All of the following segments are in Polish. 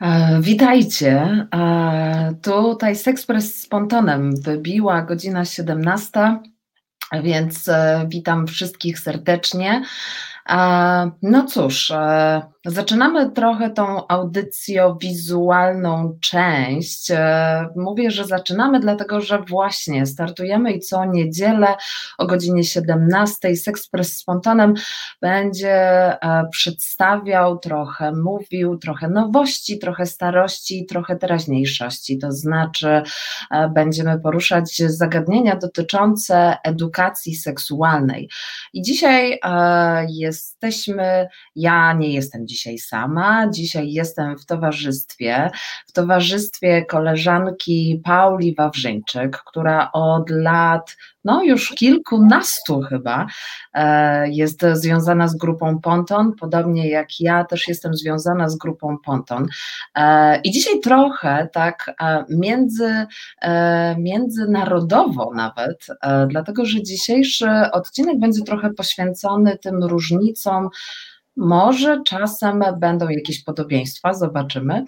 E, witajcie. E, tutaj Sekspres z Pontonem wybiła godzina 17, więc e, witam wszystkich serdecznie. No cóż, Zaczynamy trochę tą audycjo-wizualną część. E, mówię, że zaczynamy, dlatego że właśnie startujemy i co niedzielę o godzinie 17 Sexpress Spontanem będzie e, przedstawiał, trochę mówił, trochę nowości, trochę starości, trochę teraźniejszości. To znaczy, e, będziemy poruszać zagadnienia dotyczące edukacji seksualnej. I dzisiaj jesteśmy, ja nie jestem dzisiaj sama. Dzisiaj jestem w towarzystwie, w towarzystwie koleżanki Pauli Wawrzyńczyk, która od lat no już kilkunastu chyba e, jest związana z grupą Ponton, podobnie jak ja też jestem związana z grupą Ponton. E, I dzisiaj trochę tak e, między, międzynarodowo nawet, dlatego że dzisiejszy odcinek będzie trochę poświęcony tym różnicom może czasem będą jakieś podobieństwa, zobaczymy.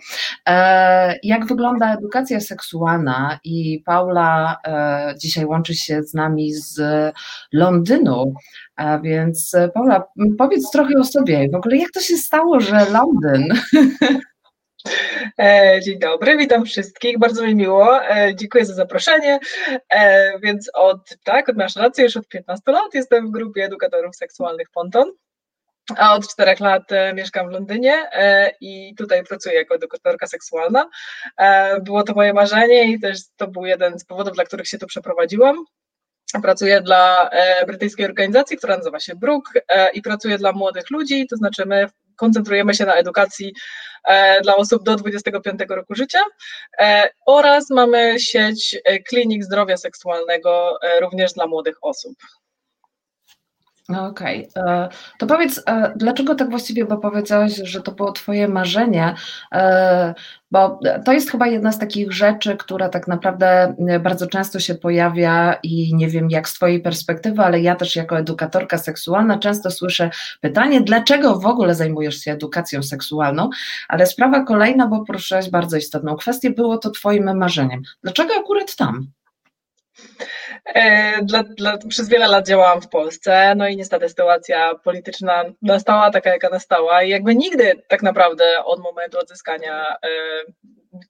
E, jak wygląda edukacja seksualna? I Paula e, dzisiaj łączy się z nami z Londynu. A więc Paula, powiedz trochę o sobie. W ogóle jak to się stało, że Londyn? E, dzień dobry, witam wszystkich, bardzo mi miło, dziękuję za zaproszenie. Więc od, tak, od masz rację, już od 15 lat jestem w grupie edukatorów seksualnych Ponton a od czterech lat e, mieszkam w Londynie e, i tutaj pracuję jako edukatorka seksualna. E, było to moje marzenie i też to był jeden z powodów, dla których się tu przeprowadziłam. Pracuję dla brytyjskiej organizacji, która nazywa się Brook i pracuję dla młodych ludzi, to znaczy my koncentrujemy się na edukacji dla osób do 25 roku życia oraz mamy sieć klinik zdrowia seksualnego również dla młodych osób. No okej, okay. E, to powiedz, e, dlaczego tak właściwie, bo powiedziałaś, że to było Twoje marzenie, e, bo to jest chyba jedna z takich rzeczy, która tak naprawdę bardzo często się pojawia i nie wiem jak z Twojej perspektywy, ale ja też jako edukatorka seksualna często słyszę pytanie, dlaczego w ogóle zajmujesz się edukacją seksualną, ale sprawa kolejna, bo poruszyłaś bardzo istotną kwestię, było to Twoim marzeniem. Dlaczego akurat tam? E, dla, dla, przez wiele lat działałam w Polsce, no i niestety sytuacja polityczna nastała taka, jaka nastała i jakby nigdy tak naprawdę od momentu odzyskania e,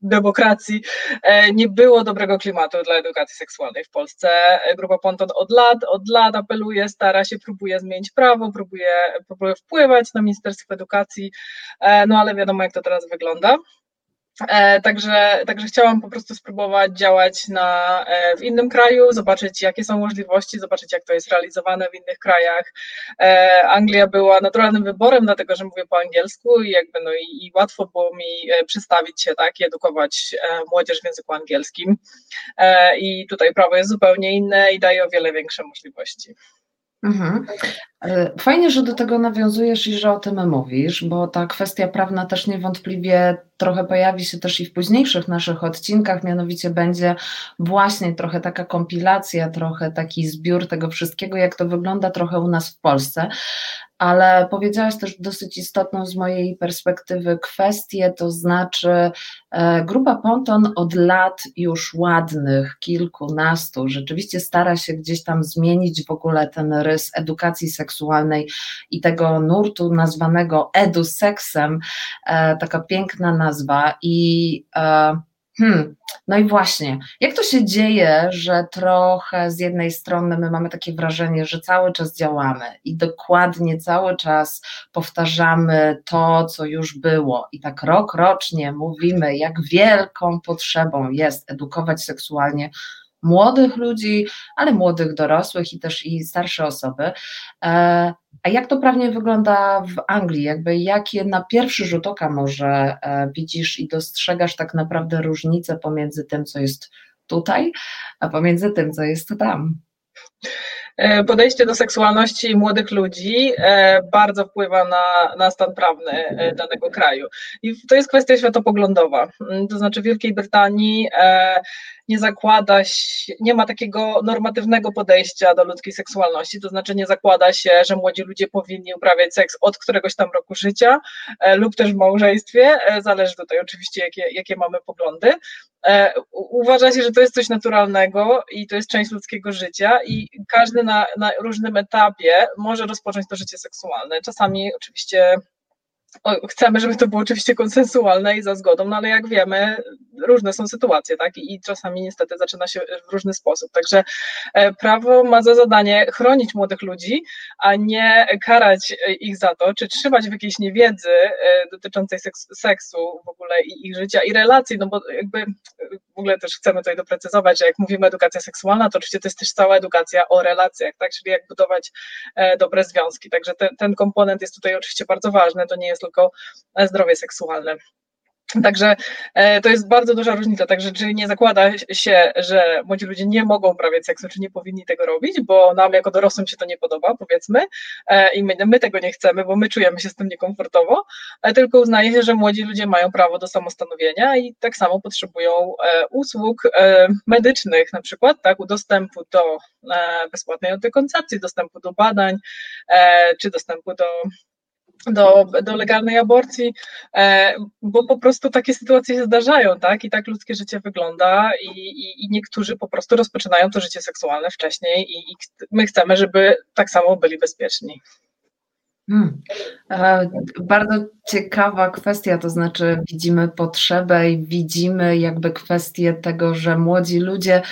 demokracji e, nie było dobrego klimatu dla edukacji seksualnej w Polsce. Grupa Ponton od lat, od lat apeluje, stara się, próbuje zmienić prawo, próbuje, próbuje wpływać na Ministerstwo Edukacji, no ale wiadomo jak to teraz wygląda. E, także, także chciałam po prostu spróbować działać na, e, w innym kraju, zobaczyć jakie są możliwości, zobaczyć jak to jest realizowane w innych krajach. E, Anglia była naturalnym wyborem, dlatego że mówię po angielsku i jakby no i, i łatwo było mi przystawić się tak i edukować młodzież w języku angielskim. I tutaj prawo jest zupełnie inne i daje o wiele większe możliwości. Mhm. E, fajnie, że do tego nawiązujesz i że o tym mówisz, bo ta kwestia prawna też niewątpliwie trochę pojawi się też i w późniejszych naszych odcinkach, mianowicie będzie właśnie trochę taka kompilacja, trochę taki zbiór tego wszystkiego, jak to wygląda trochę u nas w Polsce ale powiedziałaś też dosyć istotną z mojej perspektywy kwestię, to znaczy e, grupa Ponton od lat już ładnych, kilkunastu, rzeczywiście stara się gdzieś tam zmienić w ogóle ten rys edukacji seksualnej i tego nurtu nazwanego eduseksem, e, taka piękna nazwa i e, Hmm, no i właśnie, jak to się dzieje, że trochę z jednej strony my mamy takie wrażenie, że cały czas działamy i dokładnie cały czas powtarzamy to, co już było, i tak rok rocznie mówimy, jak wielką potrzebą jest edukować seksualnie młodych ludzi, ale młodych dorosłych i też i starsze osoby. E, a jak to prawnie wygląda w Anglii? Jakby jakie na pierwszy rzut oka może e, widzisz i dostrzegasz tak naprawdę różnicę pomiędzy tym, co jest tutaj, a pomiędzy tym, co jest tam? E, podejście do seksualności młodych ludzi e, bardzo wpływa na, na stan prawny e, danego kraju. I to jest kwestia światopoglądowa. Mm, to znaczy w Wielkiej Brytanii nie zakłada się, nie ma takiego normatywnego podejścia do ludzkiej seksualności, to znaczy nie zakłada się, że młodzi ludzie powinni uprawiać seks od któregoś tam roku życia lub też w małżeństwie, zależy tutaj oczywiście jakie, jakie mamy poglądy. Uważa się, że to jest coś naturalnego i to jest część ludzkiego życia i każdy na, na różnym etapie może rozpocząć to życie seksualne. Czasami oczywiście chcemy, żeby to było oczywiście konsensualne i za zgodą, no ale jak wiemy, różne są sytuacje, tak? I, czasami niestety zaczyna się w różny sposób. Także e, prawo ma za zadanie chronić młodych ludzi, a nie karać e, ich za to, czy trzymać w jakiejś niewiedzy e, dotyczącej seksu, w ogóle i ich życia i relacji, no bo jakby w ogóle też chcemy tutaj doprecyzować, że jak mówimy edukacja seksualna, to oczywiście to jest też cała edukacja o relacjach, tak? Czyli jak budować dobre związki. Także ten, ten komponent jest tutaj oczywiście bardzo ważny, to nie jest tylko zdrowie seksualne. Także e, to jest bardzo duża różnica. Także czy nie zakłada się, że młodzi ludzie nie mogą uprawiać seksu, czy nie powinni tego robić, bo nam jako dorosłym się to nie podoba, powiedzmy, e, i my, my tego nie chcemy, bo my czujemy się z tym niekomfortowo, e, tylko uznaje się, że młodzi ludzie mają prawo do samostanowienia i tak samo potrzebują usług medycznych, na przykład, tak, dostępu do bezpłatnej antykoncepcji, dostępu do badań, czy dostępu do do, do legalnej aborcji, e, bo po prostu takie sytuacje się zdarzają, tak? I tak ludzkie życie wygląda i, i, i niektórzy po prostu rozpoczynają to życie seksualne wcześniej i, i my chcemy, żeby tak samo byli bezpieczni. Hmm. E, bardzo ciekawa kwestia, to znaczy widzimy potrzebę i widzimy jakby kwestię tego, że młodzi ludzie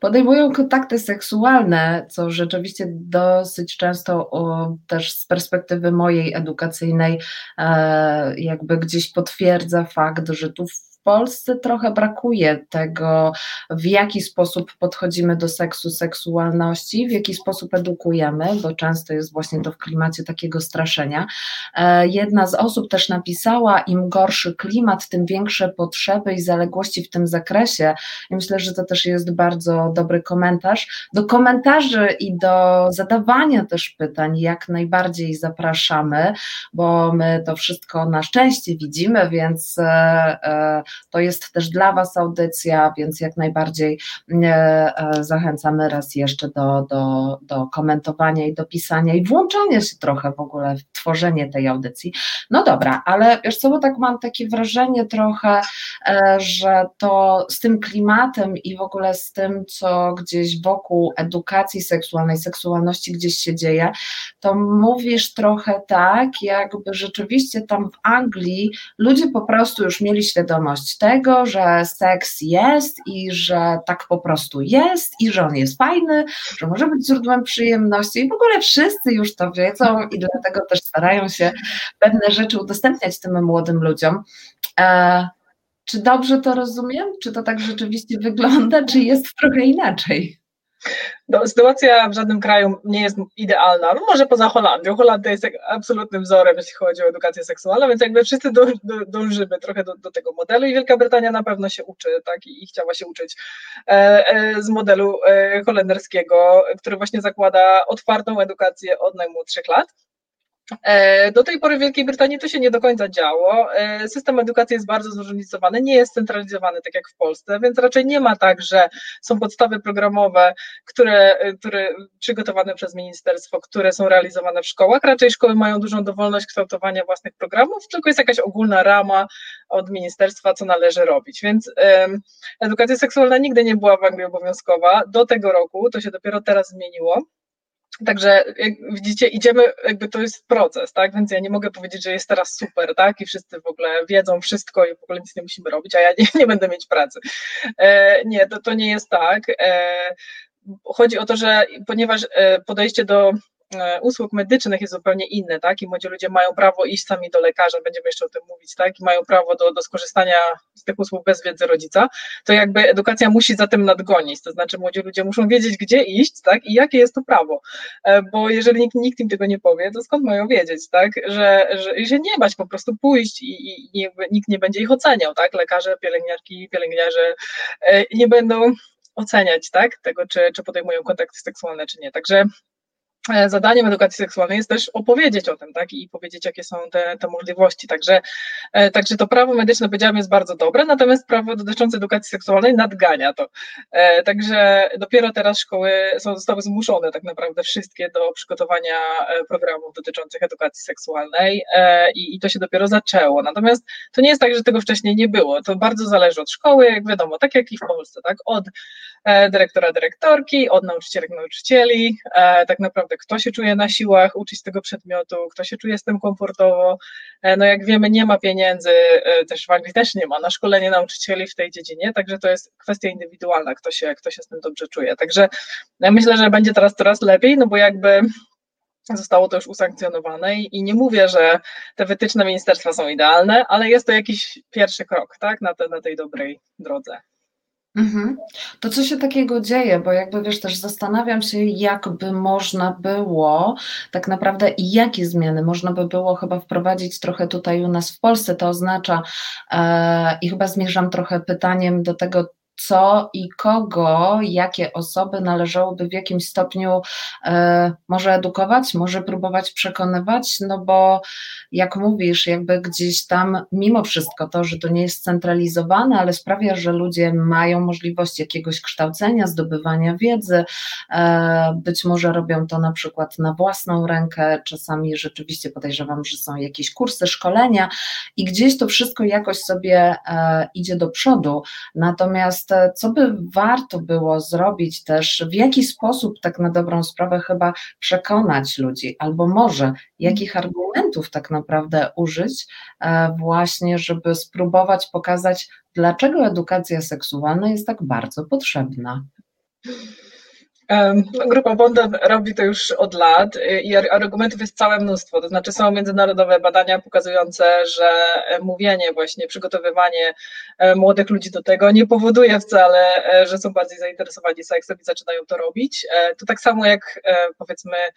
podejmują kontakty seksualne, co rzeczywiście dosyć często o, też z perspektywy mojej edukacyjnej e, jakby gdzieś potwierdza fakt, że tu Polsce trochę brakuje tego, w jaki sposób podchodzimy do seksu, seksualności, w jaki sposób edukujemy, bo często jest właśnie to w klimacie takiego straszenia. E, jedna z osób też napisała, im gorszy klimat, tym większe potrzeby i zaległości w tym zakresie. I myślę, że to też jest bardzo dobry komentarz. Do komentarzy i do zadawania też pytań jak najbardziej zapraszamy, bo my to wszystko na szczęście widzimy, więc e, e, to jest też dla Was audycja, więc jak najbardziej e, e, zachęcamy raz jeszcze do, do, do komentowania i do pisania i włączania się trochę w ogóle w tworzenie tej audycji. No dobra, ale wiesz co, bo tak mam takie wrażenie trochę, e, że to z tym klimatem i w ogóle z tym, co gdzieś wokół edukacji seksualnej, seksualności gdzieś się dzieje, to mówisz trochę tak, jakby rzeczywiście tam w Anglii ludzie po prostu już mieli świadomość, świadomość tego, że seks jest i że tak po prostu jest i że on jest fajny, że może być źródłem przyjemności i w ogóle wszyscy już to wiedzą i dlatego też starają się pewne rzeczy udostępniać tym młodym ludziom. E, czy dobrze to rozumiem? Czy to tak rzeczywiście wygląda, czy jest trochę inaczej? No, sytuacja w żadnym kraju nie jest idealna, no może poza Holandią. Holandia jest absolutnym wzorem, jeśli chodzi o edukację seksualną, więc jakby wszyscy do, do, dążymy trochę do, do, tego modelu i Wielka Brytania na pewno się uczy, tak, i, i chciała się uczyć e, e, z modelu e, holenderskiego, który właśnie zakłada otwartą edukację od najmłodszych lat. E, do tej pory w Wielkiej Brytanii to się nie do końca działo. E, system edukacji jest bardzo zróżnicowany, nie jest centralizowany tak jak w Polsce, więc raczej nie ma tak, że są podstawy programowe, które, które przygotowane przez ministerstwo, które są realizowane w szkołach. Raczej szkoły mają dużą dowolność kształtowania własnych programów, tylko jest jakaś ogólna rama od ministerstwa, co należy robić. Więc edukacja seksualna nigdy nie była w Anglii obowiązkowa. Do tego roku to się dopiero teraz zmieniło. Także jak widzicie, idziemy, jakby to jest proces, tak? Więc ja nie mogę powiedzieć, że jest teraz super, tak? I wszyscy w ogóle wiedzą wszystko i w ogóle nic nie musimy robić, a ja nie, nie będę mieć pracy. E, nie, to, to nie jest tak. E, chodzi o to, że ponieważ e, podejście do usług medycznych jest zupełnie inny, tak? I młodzi ludzie mają prawo iść sami do lekarza, będziemy jeszcze o tym mówić, tak? I mają prawo do, do skorzystania z tych usług bez wiedzy rodzica, to jakby edukacja musi za tym nadgonić, to znaczy młodzi ludzie muszą wiedzieć, gdzie iść, tak? I jakie jest to prawo, e, bo jeżeli nikt, nikt im tego nie powie, to skąd mają wiedzieć, tak? Że, że, że nie bać, po prostu pójść i, i nie, nikt nie będzie ich oceniał, tak? Lekarze, pielęgniarki, pielęgniarze e, nie będą oceniać, tak? Tego, czy, czy podejmują kontakty seksualne, czy nie. Także E, zadaniem edukacji seksualnej jest też opowiedzieć o tym, tak, i powiedzieć, jakie są te, te możliwości. Także, e, także to prawo medyczne, powiedziałam, jest bardzo dobre, natomiast prawo dotyczące edukacji seksualnej nadgania to. E, także dopiero teraz szkoły są, zostały zmuszone tak naprawdę wszystkie do przygotowania programów dotyczących edukacji seksualnej i, i to się dopiero zaczęło. Natomiast to nie jest tak, że tego wcześniej nie było. To bardzo zależy od szkoły, jak wiadomo, tak jak i w Polsce, tak, od dyrektora, dyrektorki, od nauczycielek, nauczycieli, tak naprawdę kto się czuje na siłach uczyć tego przedmiotu, kto się czuje z tym komfortowo. E, no jak wiemy, nie ma pieniędzy, e, też w Anglii też nie ma na szkolenie nauczycieli w tej dziedzinie, także to jest kwestia indywidualna, kto się, kto się z tym dobrze czuje. Także myślę, że będzie teraz coraz lepiej, no bo jakby zostało to już usankcjonowane i nie mówię, że te wytyczne ministerstwa są idealne, ale jest to jakiś pierwszy krok tak, na, te, na tej dobrej drodze. Mhm. To co się takiego dzieje? Bo jakby wiesz, też zastanawiam się, jakby można było tak naprawdę i jakie zmiany można by było chyba wprowadzić trochę tutaj u nas w Polsce. To oznacza, e, i chyba zmierzam trochę pytaniem do tego, co i kogo, jakie osoby należałoby w jakimś stopniu e, może edukować, może próbować przekonywać, no bo jak mówisz, jakby gdzieś tam mimo wszystko to, że to nie jest centralizowane, ale sprawia, że ludzie mają możliwość jakiegoś kształcenia, zdobywania wiedzy, e, być może robią to na przykład na własną rękę, czasami rzeczywiście podejrzewam, że są jakieś kursy, szkolenia i gdzieś to wszystko jakoś sobie e, idzie do przodu, natomiast co by warto było zrobić też, w jaki sposób tak na dobrą sprawę chyba przekonać ludzi, albo może jakich argumentów tak naprawdę użyć, e, właśnie, żeby spróbować pokazać, dlaczego edukacja seksualna jest tak bardzo potrzebna. Grupa Bonda robi to już od lat i argumentów jest całe mnóstwo. To znaczy są międzynarodowe badania pokazujące, że mówienie, właśnie przygotowywanie e, młodych ludzi do tego nie powoduje wcale, e, że są bardziej zainteresowani seksem i zaczynają to robić. E, to tak samo jak powiedzmy E,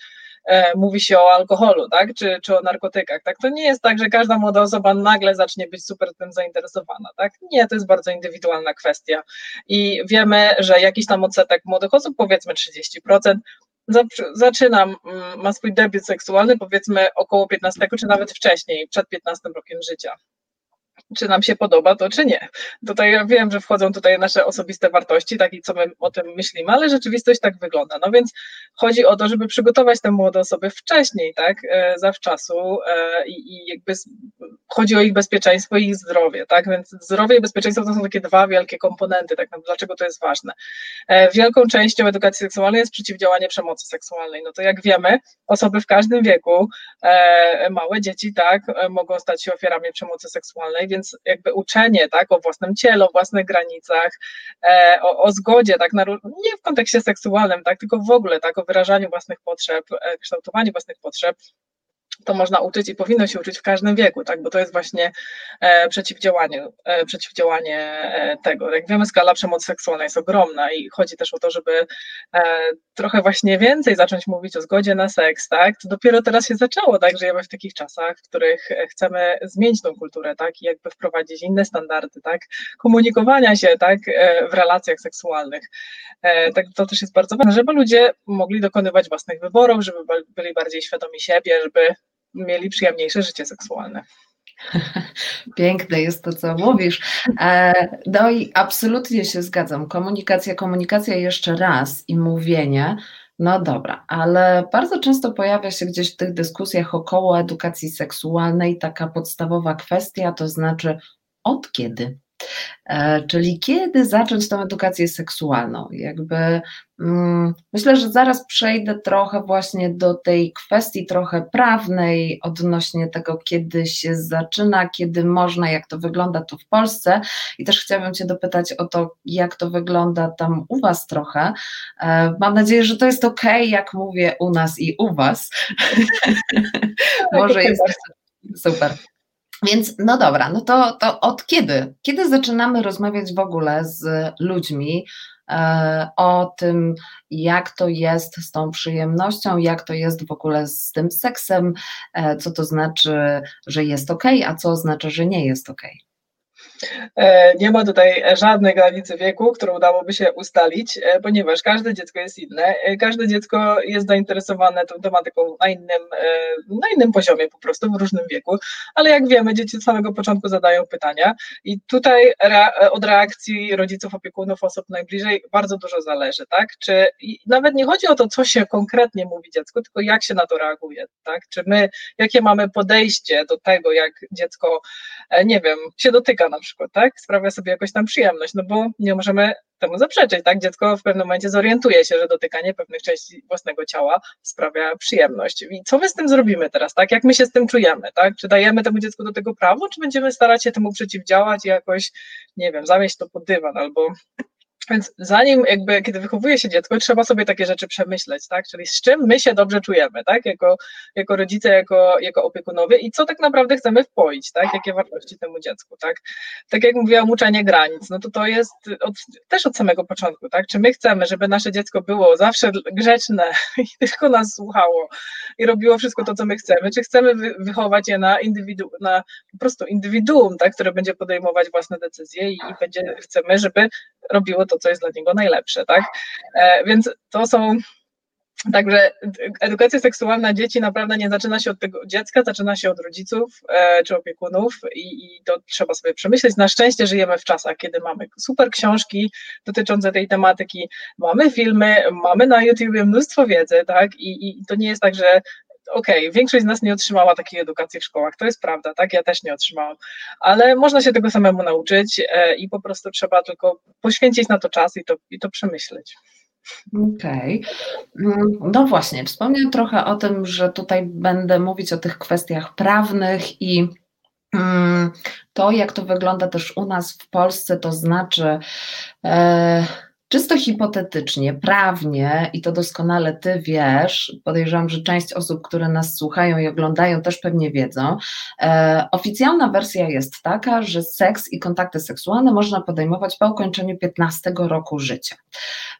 mówi się o alkoholu, tak, czy, czy o narkotykach, tak, to nie jest tak, że każda młoda osoba nagle zacznie być super tym zainteresowana, tak, nie, to jest bardzo indywidualna kwestia. I wiemy, że jakiś tam odsetek młodych osób, powiedzmy 30%, zaczynam, mm, ma swój debiut seksualny powiedzmy około 15 czy nawet wcześniej, przed 15 rokiem życia czy nam się podoba to, czy nie. Tutaj ja wiem, że wchodzą tutaj nasze osobiste wartości, tak i co my o tym myślimy, ale rzeczywistość tak wygląda. No więc chodzi o to, żeby przygotować te młode osoby wcześniej, tak, e, zawczasu e, i, i jakby chodzi o ich bezpieczeństwo i ich zdrowie, tak, więc zdrowie i bezpieczeństwo to są takie dwa wielkie komponenty, tak, dlaczego to jest ważne. E, wielką częścią edukacji seksualnej jest przeciwdziałanie przemocy seksualnej, no to jak wiemy, osoby w każdym wieku, małe dzieci, tak, mogą stać się ofiarami przemocy seksualnej, więc jakby uczenie tak, o własnym ciele, o własnych granicach, e, o, o zgodzie, tak, na, nie w kontekście seksualnym, tak, tylko w ogóle tak, o wyrażaniu własnych potrzeb, e, kształtowaniu własnych potrzeb, to można uczyć i powinno się uczyć w każdym wieku, tak? bo to jest właśnie e, przeciwdziałanie, e, przeciwdziałanie e, tego. Jak wiemy, skala przemocy seksualnej jest ogromna i chodzi też o to, żeby e, trochę właśnie więcej zacząć mówić o zgodzie na seks, tak? To dopiero teraz się zaczęło, tak? Żyjemy w takich czasach, w których chcemy zmienić tą kulturę, tak? I jakby wprowadzić inne standardy, tak? Komunikowania się, tak? E, w relacjach seksualnych. E, tak, to też jest bardzo ważne, żeby ludzie mogli dokonywać własnych wyborów, żeby byli bardziej świadomi siebie, żeby mieli przyjemniejsze życie seksualne. Piękne jest to, co mówisz. E, no i absolutnie się zgadzam. Komunikacja, komunikacja jeszcze raz i mówienie. No dobra, ale bardzo często pojawia się gdzieś w tych dyskusjach około edukacji seksualnej taka podstawowa kwestia, to znaczy od kiedy? E, czyli kiedy zacząć tą edukację seksualną? Jakby mm, myślę, że zaraz przejdę trochę właśnie do tej kwestii trochę prawnej odnośnie tego, kiedy się zaczyna, kiedy można, jak to wygląda tu w Polsce. I też chciałabym Cię dopytać o to, jak to wygląda tam u Was trochę. E, mam nadzieję, że to jest ok, jak mówię u nas i u Was. Może jest super. Więc no dobra, no to, to od kiedy? Kiedy zaczynamy rozmawiać w ogóle z ludźmi e, o tym, jak to jest z tą przyjemnością, jak to jest w ogóle z tym seksem, e, co to znaczy, że jest ok, a co oznacza, że nie jest ok? E, nie ma tutaj żadnej granicy wieku, którą udałoby się ustalić, e, ponieważ każde dziecko jest inne. E, każde dziecko jest zainteresowane tą tematyką na innym, na innym poziomie, po prostu w różnym wieku. Ale jak wiemy, dzieci od samego początku zadają pytania, i tutaj od reakcji rodziców, opiekunów, osób najbliżej bardzo dużo zależy, tak? Czy nawet nie chodzi o to, co się konkretnie mówi dziecku, tylko jak się na to reaguje, tak? Czy my, jakie mamy podejście do tego, jak dziecko, nie wiem, się dotyka na przykład, tak? Sprawia sobie jakoś tam przyjemność, no bo nie możemy temu zaprzeczyć, tak? Dziecko w pewnym momencie zorientuje się, że dotykanie pewnych części własnego ciała sprawia przyjemność. I co my z tym zrobimy teraz, tak? Jak my się z tym czujemy, tak? Czy dajemy temu dziecku do tego prawo, czy będziemy starać się temu przeciwdziałać i jakoś, nie wiem, zamieść to pod dywan albo więc zanim jakby, kiedy wychowuje się dziecko, trzeba sobie takie rzeczy przemyśleć, tak? Czyli z czym my się dobrze czujemy, tak? Jako, jako rodzice, jako, jako opiekunowie i co tak naprawdę chcemy wpoić, tak? Jakie wartości temu dziecku, tak? Tak jak mówiłam, uczenie granic, no to to jest od, też od samego początku, tak? Czy my chcemy, żeby nasze dziecko było zawsze grzeczne i tylko nas słuchało i robiło wszystko to, co my chcemy, czy chcemy wy, wychować je na indywidu, na po prostu indywiduum, tak? Które będzie podejmować własne decyzje i, i będzie, chcemy, żeby robiło to, co jest dla niego najlepsze, tak? E, więc to są Także edukacja seksualna dzieci naprawdę nie zaczyna się od tego dziecka, zaczyna się od rodziców e, czy opiekunów i, i, to trzeba sobie przemyśleć. Na szczęście żyjemy w czasach, kiedy mamy super książki dotyczące tej tematyki, mamy filmy, mamy na YouTubie mnóstwo wiedzy, tak? I, i to nie jest tak, że okej, okay, większość z nas nie otrzymała takiej edukacji w szkołach, to jest prawda, tak? Ja też nie otrzymałam, ale można się tego samemu nauczyć e, i po prostu trzeba tylko poświęcić na to czas i to, i to przemyśleć. Okej. Okay. Mm, no właśnie, wspomniałem trochę o tym, że tutaj będę mówić o tych kwestiach prawnych i mm, to, jak to wygląda też u nas w Polsce, to znaczy. E, Czysto hipotetycznie, prawnie, i to doskonale ty wiesz, podejrzewam, że część osób, które nas słuchają i oglądają, też pewnie wiedzą. E, oficjalna wersja jest taka, że seks i kontakty seksualne można podejmować po ukończeniu 15 roku życia.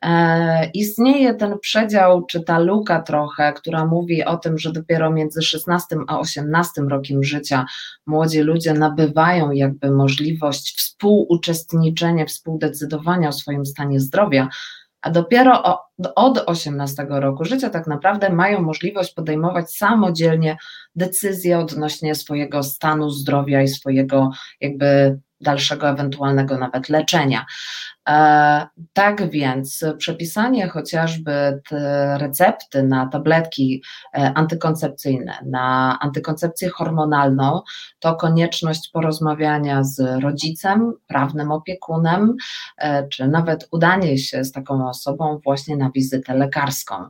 E, istnieje ten przedział, czy ta luka trochę, która mówi o tym, że dopiero między 16 a 18 rokiem życia młodzi ludzie nabywają jakby możliwość współuczestniczenia, współdecydowania o swoim stanie zdrowia, a dopiero od 18 roku życia tak naprawdę mają możliwość podejmować samodzielnie decyzje odnośnie swojego stanu zdrowia i swojego jakby dalszego ewentualnego nawet leczenia. E, tak więc przepisanie chociażby recepty na tabletki e, antykoncepcyjne, na antykoncepcję hormonalną, to konieczność porozmawiania z rodzicem, prawnym opiekunem, e, czy nawet udanie się z taką osobą właśnie na wizytę lekarską.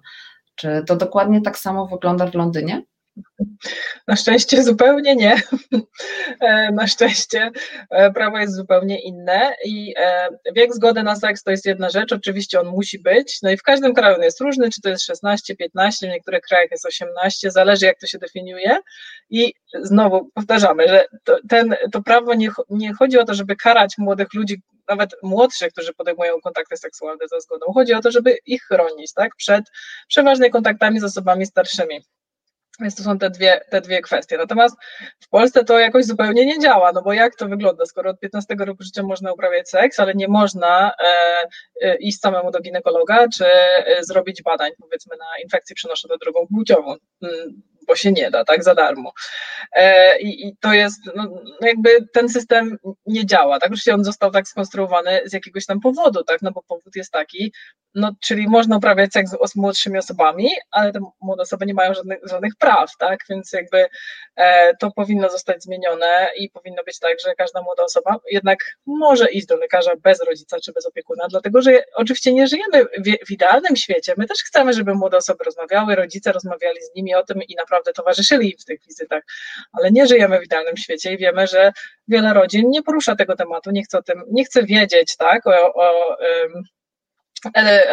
Czy to dokładnie tak samo wygląda w Londynie? Na szczęście zupełnie nie. E, na szczęście e, prawo jest zupełnie inne i e, wiek zgody na seks to jest jedna rzecz, oczywiście on musi być, no i w każdym kraju on jest różny, czy to jest 16, 15, w niektórych krajach jest 18, zależy jak to się definiuje i znowu powtarzamy, że to, ten, to prawo nie, nie chodzi o to, żeby karać młodych ludzi, nawet młodszych, którzy podejmują kontakty seksualne za zgodą, chodzi o to, żeby ich chronić, tak, przed przeważnie kontaktami z osobami starszymi. Więc to są te dwie, te dwie kwestie. Natomiast w Polsce to jakoś zupełnie nie działa, no bo jak to wygląda, skoro od 15 roku życia można uprawiać seks, ale nie można e, e, iść samemu do ginekologa, czy e, zrobić badań, powiedzmy, na infekcję przenoszone drogą płciową. Mm, bo się nie da, tak, za darmo. E, I, i to jest, no, jakby ten system nie działa, tak, oczywiście on został tak skonstruowany z jakiegoś tam powodu, tak, no bo powód jest taki, no, czyli można uprawiać seks z młodszymi osobami, ale te młode osoby nie mają żadnych, żadnych praw, tak, więc jakby e, to powinno zostać zmienione i powinno być tak, że każda młoda osoba jednak może iść do lekarza bez rodzica czy bez opiekuna, dlatego, że oczywiście nie żyjemy w, w idealnym świecie, my też chcemy, żeby młode osoby rozmawiały, rodzice rozmawiali z nimi o tym i naprawdę towarzyszyli im w tych wizytach, ale nie żyjemy w idealnym świecie i wiemy, że wiele rodzin nie porusza tego tematu, nie chce o tym, nie chce wiedzieć, tak, o, o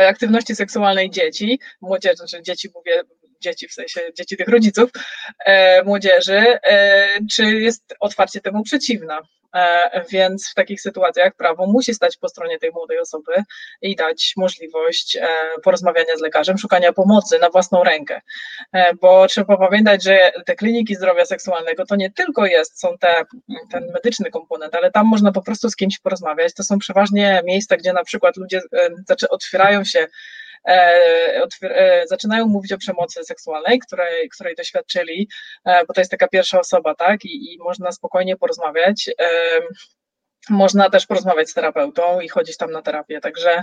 aktywności seksualnej dzieci, młodzieży, znaczy dzieci mówię, dzieci, w sensie dzieci tych rodziców, e, młodzieży, e, czy jest otwarcie temu przeciwna. Więc w takich sytuacjach prawo musi stać po stronie tej młodej osoby i dać możliwość porozmawiania z lekarzem, szukania pomocy na własną rękę, bo trzeba pamiętać, że te kliniki zdrowia seksualnego to nie tylko jest, są te, ten medyczny komponent, ale tam można po prostu z kimś porozmawiać. To są przeważnie miejsca, gdzie na przykład ludzie otwierają się E, e, zaczynają mówić o przemocy seksualnej, której, której doświadczyli, e, bo to jest taka pierwsza osoba, tak, i, i można spokojnie porozmawiać. Można też porozmawiać z terapeutą i chodzić tam na terapię, także,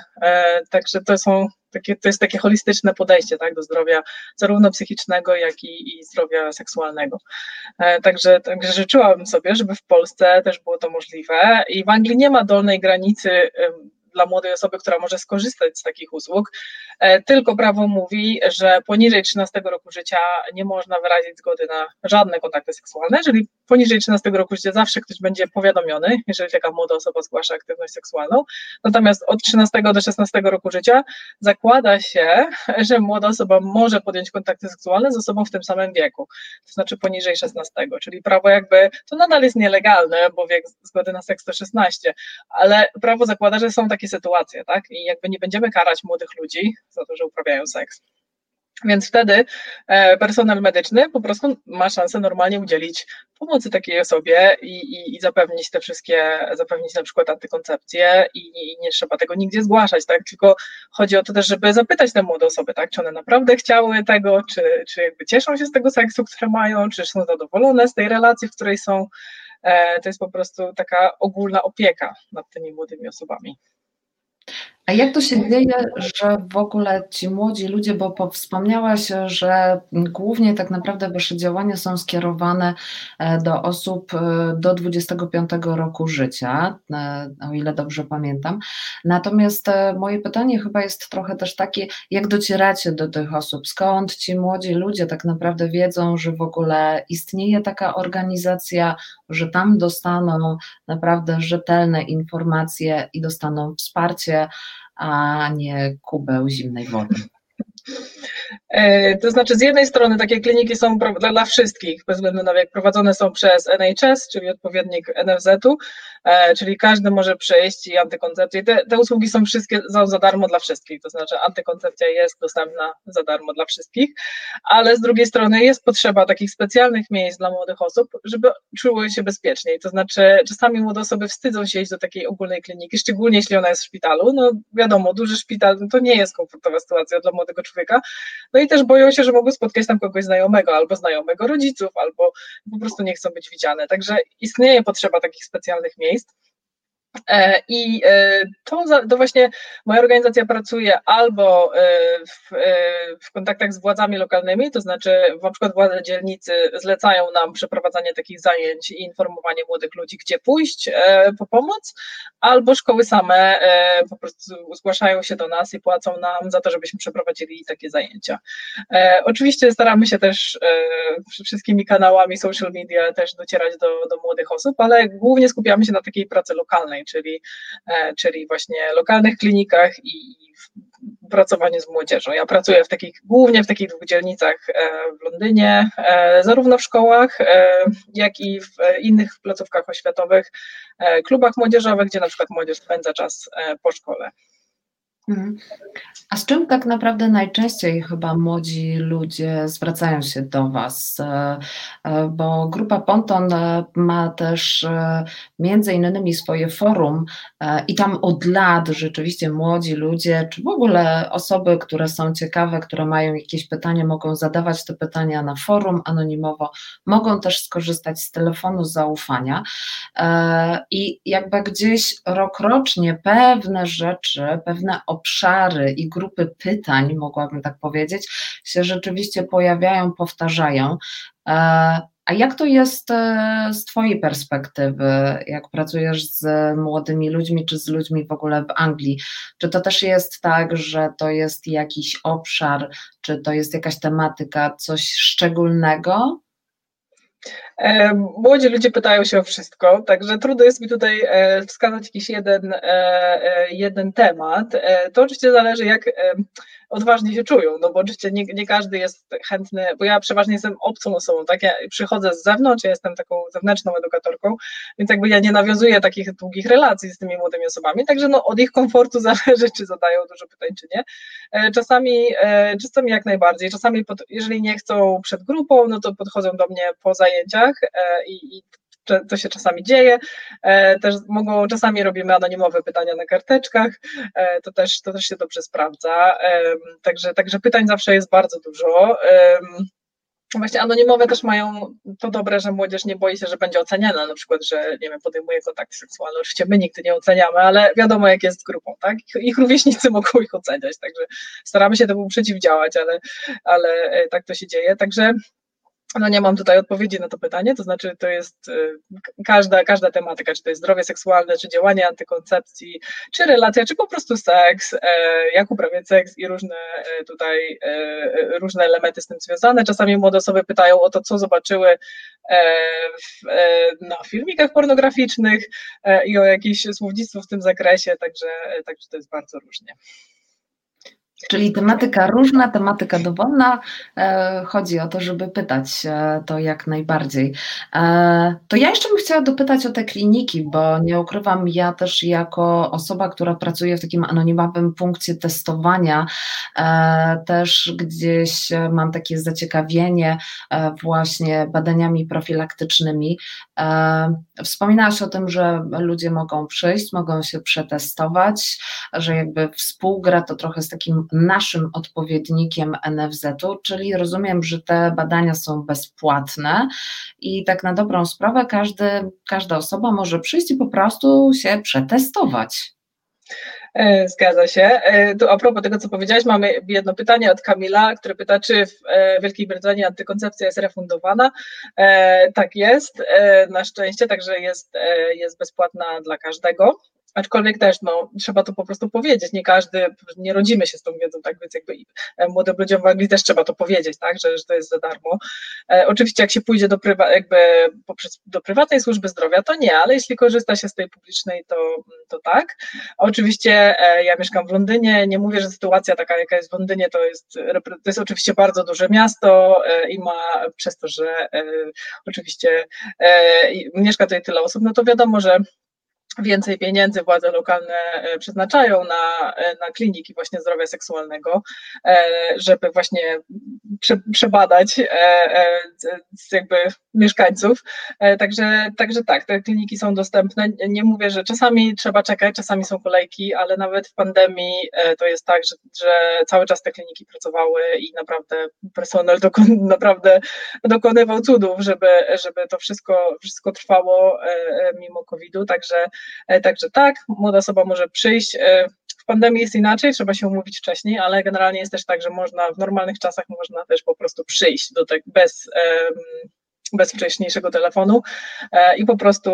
także to są takie, to jest takie holistyczne podejście tak, do zdrowia zarówno psychicznego, jak i, i zdrowia seksualnego. Także, także życzyłabym sobie, żeby w Polsce też było to możliwe i w Anglii nie ma dolnej granicy dla młodej osoby, która może skorzystać z takich usług. E, tylko prawo mówi, że poniżej 13 roku życia nie można wyrazić zgody na żadne kontakty seksualne, czyli poniżej 13 roku życia zawsze ktoś będzie powiadomiony, jeżeli taka młoda osoba zgłasza aktywność seksualną. Natomiast od 13 do 16 roku życia zakłada się, że młoda osoba może podjąć kontakty seksualne z osobą w tym samym wieku, to znaczy poniżej 16, czyli prawo jakby, to nadal jest nielegalne, bo wiek zgody na seks to 16, ale prawo zakłada, że są takie sytuacje, tak? I jakby nie będziemy karać młodych ludzi za to, że uprawiają seks. Więc wtedy e, personel medyczny po prostu ma szansę normalnie udzielić pomocy takiej osobie i, i, i zapewnić te wszystkie, zapewnić na przykład antykoncepcję i, i, nie trzeba tego nigdzie zgłaszać, tak? Tylko chodzi o to też, żeby zapytać te młode osoby, tak? Czy one naprawdę chciały tego, czy, czy jakby cieszą się z tego seksu, które mają, czy są zadowolone z tej relacji, w której są. E, to jest po prostu taka ogólna opieka nad tymi młodymi osobami. A jak to się dzieje, że w ogóle ci młodzi ludzie, bo wspomniałaś, że głównie tak naprawdę wasze działania są skierowane e, do osób e, do 25 roku życia, e, o ile dobrze pamiętam. Natomiast moje pytanie chyba jest trochę też takie, jak docieracie do tych osób? Skąd ci młodzi ludzie tak naprawdę wiedzą, że w ogóle istnieje taka organizacja, że tam dostaną naprawdę rzetelne informacje i dostaną wsparcie? A nie kubeł zimnej wody. E, to znaczy, z jednej strony takie kliniki są dla wszystkich, bez względu na wiek, prowadzone są przez NHS, czyli odpowiednik NFZ-u, e, czyli każdy może przejść i antykoncepcję. Te, te usługi są wszystkie za darmo dla wszystkich, to znaczy antykoncepcja jest dostępna za darmo dla wszystkich, ale z drugiej strony jest potrzeba takich specjalnych miejsc dla młodych osób, żeby czuły się bezpieczniej. To znaczy, czasami młode osoby wstydzą się iść do takiej ogólnej kliniki, szczególnie jeśli ona jest w szpitalu. No wiadomo, duży szpital to nie jest komfortowa sytuacja dla młodego człowieka. No i też boją się, że mogą spotkać tam kogoś znajomego, albo znajomego rodziców, albo po prostu nie chcą być widziane. Także istnieje potrzeba takich specjalnych miejsc. E, I e, to, to, właśnie moja organizacja pracuje albo e, w, w, kontaktach z władzami lokalnymi, to znaczy na przykład władze dzielnicy zlecają nam przeprowadzanie takich zajęć i informowanie młodych ludzi, gdzie pójść po pomoc, albo szkoły same po prostu zgłaszają się do nas i płacą nam za to, żebyśmy przeprowadzili takie zajęcia. Oczywiście staramy się też wszystkimi kanałami social media też docierać do, do młodych osób, ale głównie skupiamy się na takiej pracy lokalnej, czyli, e, czyli właśnie lokalnych klinikach i pracowanie z młodzieżą. Ja pracuję w takich, głównie w takich dwóch dzielnicach e, w Londynie, e, zarówno w szkołach, jak i w innych placówkach oświatowych, klubach młodzieżowych, gdzie na przykład młodzież spędza czas po szkole. Mhm. A z czym tak naprawdę najczęściej chyba młodzi ludzie zwracają się do Was? E, e, bo grupa Ponton e, ma też między innymi swoje forum i tam od lat rzeczywiście młodzi ludzie, czy w ogóle osoby, które są ciekawe, które mają jakieś pytania, mogą zadawać te pytania na forum anonimowo, mogą też skorzystać z telefonu zaufania i jakby gdzieś rokrocznie pewne rzeczy, pewne obszary i grupy pytań, mogłabym tak powiedzieć, się rzeczywiście pojawiają, powtarzają. E, a jak to jest e, z Twojej perspektywy, jak pracujesz z młodymi ludźmi, czy z ludźmi w ogóle w Anglii? Czy to też jest tak, że to jest jakiś obszar, czy to jest jakaś tematyka, coś szczególnego? E, młodzi ludzie pytają się o wszystko, także trudno jest mi tutaj e, wskazać jakiś jeden, e, jeden temat. To oczywiście zależy, jak odważnie się czują, no bo oczywiście nie, nie każdy jest chętny, bo ja przeważnie jestem obcą osobą, tak, ja przychodzę z zewnątrz, ja jestem taką zewnętrzną edukatorką, więc jakby ja nie nawiązuję takich długich relacji z tymi młodymi osobami, także no od ich komfortu zależy, czy zadają dużo pytań, czy nie. E, czasami, e, czasami jak najbardziej, czasami pod, jeżeli nie chcą przed grupą, no to podchodzą do mnie po zajęciach e, i, i to się czasami dzieje. Też mogą, czasami robimy anonimowe pytania na karteczkach, to też, to też się dobrze sprawdza. Także, także pytań zawsze jest bardzo dużo. Właśnie anonimowe też mają to dobre, że młodzież nie boi się, że będzie oceniana, na przykład, że nie wiem, podejmuje kontakt seksualny. Oczywiście my nigdy nie oceniamy, ale wiadomo, jak jest z grupą, tak? Ich rówieśnicy mogą ich oceniać, także staramy się temu przeciwdziałać, ale, ale e, tak to się dzieje. Także no nie mam tutaj odpowiedzi na to pytanie, to znaczy to jest y, każda, każda tematyka, czy to jest zdrowie seksualne, czy działanie antykoncepcji, czy relacja, czy po prostu seks, e, jak uprawiać seks i różne e, tutaj e, różne elementy z tym związane. Czasami młode osoby pytają o to, co zobaczyły w, na filmikach pornograficznych i o jakieś słownictwo w tym zakresie, także, także to jest bardzo różnie. Czyli tematyka różna, tematyka dowolna. E, chodzi o to, żeby pytać to jak najbardziej. E, to ja jeszcze bym chciała dopytać o te kliniki, bo nie ukrywam, ja też jako osoba, która pracuje w takim anonimowym punkcie testowania, e, też gdzieś mam takie zaciekawienie właśnie badaniami profilaktycznymi. Wspominałaś o tym, że ludzie mogą przyjść, mogą się przetestować, że jakby współgra to trochę z takim naszym odpowiednikiem NFZ-u, czyli rozumiem, że te badania są bezpłatne i tak na dobrą sprawę każdy, każda osoba może przyjść i po prostu się przetestować. E, zgadza się. E, tu a propos tego, co powiedziałeś, mamy jedno pytanie od Kamila, które pyta, czy w e, Wielkiej Brytanii antykoncepcja jest refundowana. Tak jest, na szczęście, także jest, jest bezpłatna dla każdego. Aczkolwiek też, no, trzeba to po prostu powiedzieć. Nie każdy, nie rodzimy się z tą wiedzą, tak więc jakby e, młodym ludziom w Anglii też trzeba to powiedzieć, tak, że, że to jest za darmo. E, oczywiście jak się pójdzie do, prywa, jakby poprzez, do prywatnej służby zdrowia, to nie, ale jeśli korzysta się z tej publicznej, to, to tak. Oczywiście e, ja mieszkam w Londynie, nie mówię, że sytuacja taka, jaka jest w Londynie, to jest, to jest oczywiście bardzo duże miasto e, i ma przez to, że e, oczywiście e, mieszka tutaj tyle osób, no to wiadomo, że więcej pieniędzy władze lokalne e, przeznaczają na, e, na kliniki właśnie zdrowia seksualnego, e, żeby właśnie przebadać jakby mieszkańców. Także, także tak, te kliniki są dostępne. Nie mówię, że czasami trzeba czekać, czasami są kolejki, ale nawet w pandemii to jest tak, że, że cały czas te kliniki pracowały i naprawdę personel dokon, naprawdę dokonywał cudów, żeby, żeby to wszystko, wszystko trwało mimo COVID-u. Także także tak, młoda osoba może przyjść. E, w pandemii jest inaczej, trzeba się umówić wcześniej, ale generalnie jest też tak, że można w normalnych czasach można też po prostu przyjść do tak bez bez wcześniejszego telefonu e, i po prostu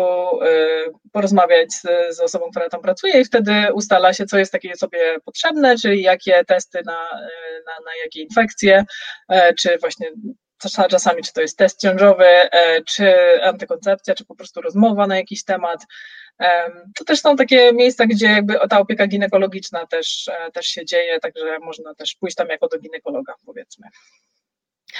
porozmawiać z, z, osobą, która tam pracuje i wtedy ustala się, co jest takie sobie potrzebne, czyli jakie testy na, na, na jakie infekcje, czy właśnie czasami czy to jest test ciążowy, czy antykoncepcja, czy po prostu rozmowa na jakiś temat. To też są takie miejsca, gdzie jakby ta opieka ginekologiczna też, e, też się dzieje, także można też pójść tam jako do ginekologa, powiedzmy.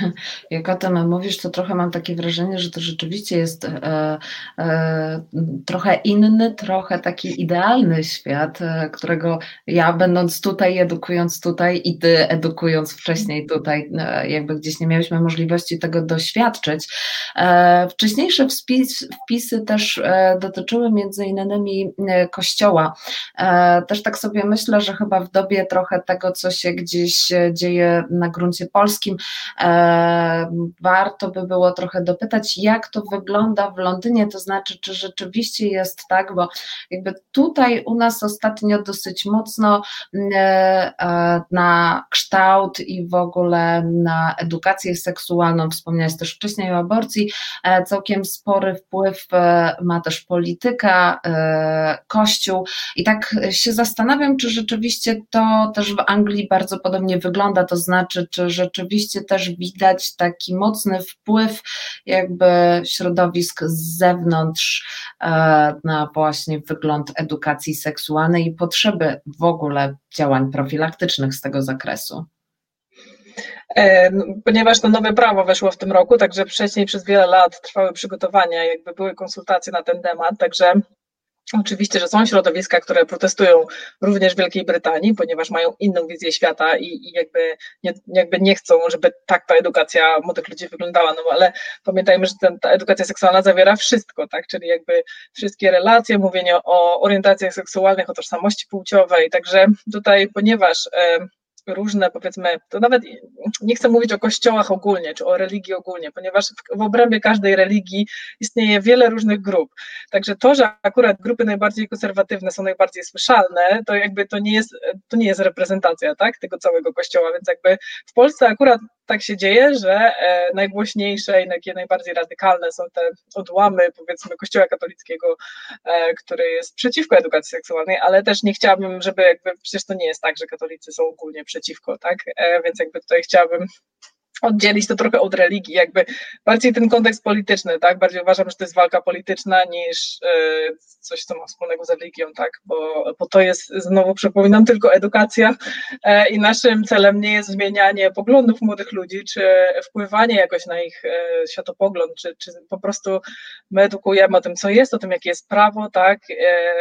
Jak o tym mówisz, to trochę mam takie wrażenie, że to rzeczywiście jest e, e, trochę inny, trochę taki idealny świat, e, którego ja będąc tutaj, edukując tutaj i ty edukując wcześniej tutaj, e, jakby gdzieś nie miałyśmy możliwości tego doświadczyć. E, wcześniejsze wpis, wpisy też e, dotyczyły między innymi kościoła. Też tak sobie myślę, że chyba w dobie trochę tego, co się gdzieś dzieje na gruncie polskim, warto by było trochę dopytać, jak to wygląda w Londynie, to znaczy, czy rzeczywiście jest tak, bo jakby tutaj u nas ostatnio dosyć mocno e, e, na kształt i w ogóle na edukację seksualną, wspomniałeś też wcześniej o aborcji, e, całkiem spory wpływ ma też polityka, kościół. I tak się zastanawiam, czy rzeczywiście to też w Anglii bardzo podobnie wygląda, to znaczy, czy rzeczywiście też widać taki mocny wpływ jakby środowisk z zewnątrz e, na właśnie wygląd edukacji seksualnej i potrzeby w ogóle działań profilaktycznych z tego zakresu. E, ponieważ to nowe prawo weszło w tym roku, także wcześniej przez wiele lat trwały przygotowania, jakby były konsultacje na ten temat, także Oczywiście, że są środowiska, które protestują również w Wielkiej Brytanii, ponieważ mają inną wizję świata i, i jakby, nie, jakby nie chcą, żeby tak ta edukacja młodych ludzi wyglądała. No ale pamiętajmy, że ten, ta edukacja seksualna zawiera wszystko, tak? Czyli jakby wszystkie relacje, mówienie o orientacjach seksualnych, o tożsamości płciowej. Także tutaj, ponieważ różne, powiedzmy, to nawet nie chcę mówić o kościołach ogólnie, czy o religii ogólnie, ponieważ w, w obrębie każdej religii istnieje wiele różnych grup. Także to, że akurat grupy najbardziej konserwatywne są najbardziej słyszalne, to jakby to nie jest, to nie jest reprezentacja tak, tego całego kościoła, więc jakby w Polsce akurat tak się dzieje, że e, najgłośniejsze i takie najbardziej radykalne są te odłamy, powiedzmy, Kościoła katolickiego, e, który jest przeciwko edukacji seksualnej, ale też nie chciałabym, żeby jakby, przecież to nie jest tak, że katolicy są ogólnie przeciwko, tak, e, więc jakby tutaj chciałabym oddzielić to trochę od religii, jakby bardziej ten kontekst polityczny, tak? Bardziej uważam, że to jest walka polityczna niż e, coś, co ma wspólnego z religią, tak? Bo, bo to jest, znowu przypominam, tylko edukacja e, i naszym celem nie jest zmienianie poglądów młodych ludzi, czy wpływanie jakoś na ich e, światopogląd, czy, czy po prostu my edukujemy o tym, co jest, o tym, jakie jest prawo, tak?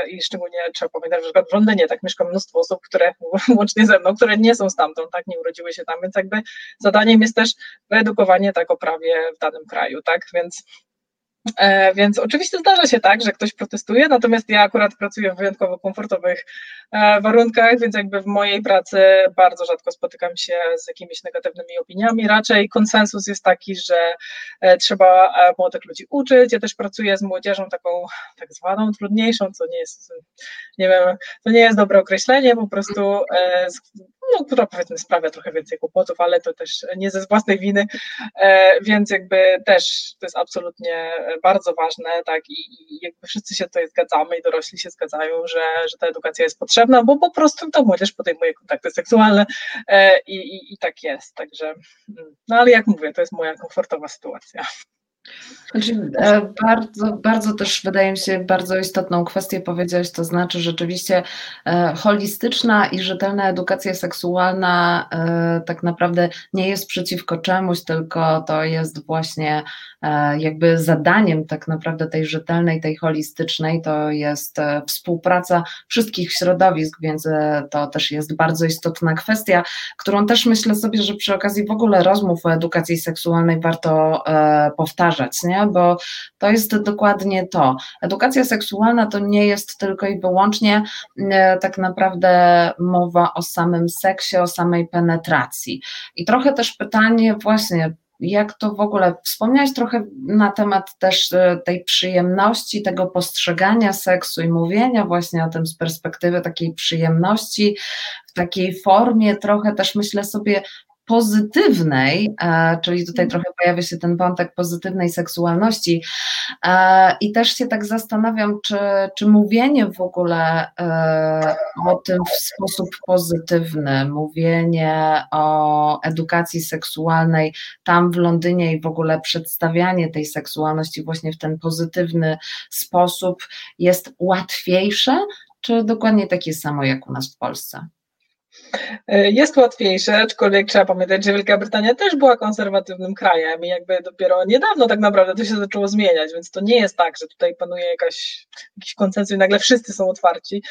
I szczególnie trzeba pamiętać, że w Londynie tak mieszka mnóstwo osób, które łącznie ze mną, które nie są stamtąd, tak? Nie urodziły się tam, więc jakby zadaniem jest też też wyedukowanie tak o prawie w danym kraju, tak? Więc E, więc oczywiście zdarza się tak, że ktoś protestuje, natomiast ja akurat pracuję w wyjątkowo komfortowych e, warunkach, więc jakby w mojej pracy bardzo rzadko spotykam się z jakimiś negatywnymi opiniami. Raczej konsensus jest taki, że e, trzeba młodych ludzi uczyć. Ja też pracuję z młodzieżą taką tak zwaną trudniejszą, co nie jest, nie wiem, to nie jest dobre określenie, po prostu no, która powiedzmy sprawia trochę więcej kłopotów, ale to też nie ze własnej winy, więc jakby też to jest absolutnie bardzo ważne, tak, i, i jakby wszyscy się tutaj zgadzamy i dorośli się zgadzają, że, że ta edukacja jest potrzebna, bo po prostu to młodzież podejmuje kontakty seksualne e, i, i, i tak jest, także, mm, no ale jak mówię, to jest moja komfortowa sytuacja. Znaczy, e, bardzo, bardzo też wydaje mi się bardzo istotną kwestię powiedziałeś, to znaczy rzeczywiście e, holistyczna i rzetelna edukacja seksualna e, tak naprawdę nie jest przeciwko czemuś, tylko to jest właśnie jakby zadaniem tak naprawdę tej rzetelnej, tej holistycznej, to jest współpraca wszystkich środowisk, więc to też jest bardzo istotna kwestia, którą też myślę sobie, że przy okazji w ogóle rozmów o edukacji seksualnej warto powtarzać nie? bo to jest dokładnie to. Edukacja seksualna to nie jest tylko i wyłącznie e, tak naprawdę mowa o samym seksie, o samej penetracji. I trochę też pytanie właśnie, jak to w ogóle, wspomniałeś trochę na temat też e, tej przyjemności, tego postrzegania seksu i mówienia właśnie o tym z perspektywy takiej przyjemności, w takiej formie trochę też myślę sobie pozytywnej, e, czyli tutaj mhm. trochę pojawia się ten wątek pozytywnej seksualności e, i też się tak zastanawiam, czy, czy mówienie w ogóle e, o tym w sposób pozytywny, mówienie o edukacji seksualnej tam w Londynie i w ogóle przedstawianie tej seksualności właśnie w ten pozytywny sposób jest łatwiejsze, czy dokładnie takie samo jak u nas w Polsce? E, jest łatwiejsze, aczkolwiek trzeba pamiętać, że Wielka Brytania też była konserwatywnym krajem i jakby dopiero niedawno tak naprawdę to się zaczęło zmieniać, więc to nie jest tak, że tutaj panuje jakaś, jakiś konsensus i nagle wszyscy są otwarci.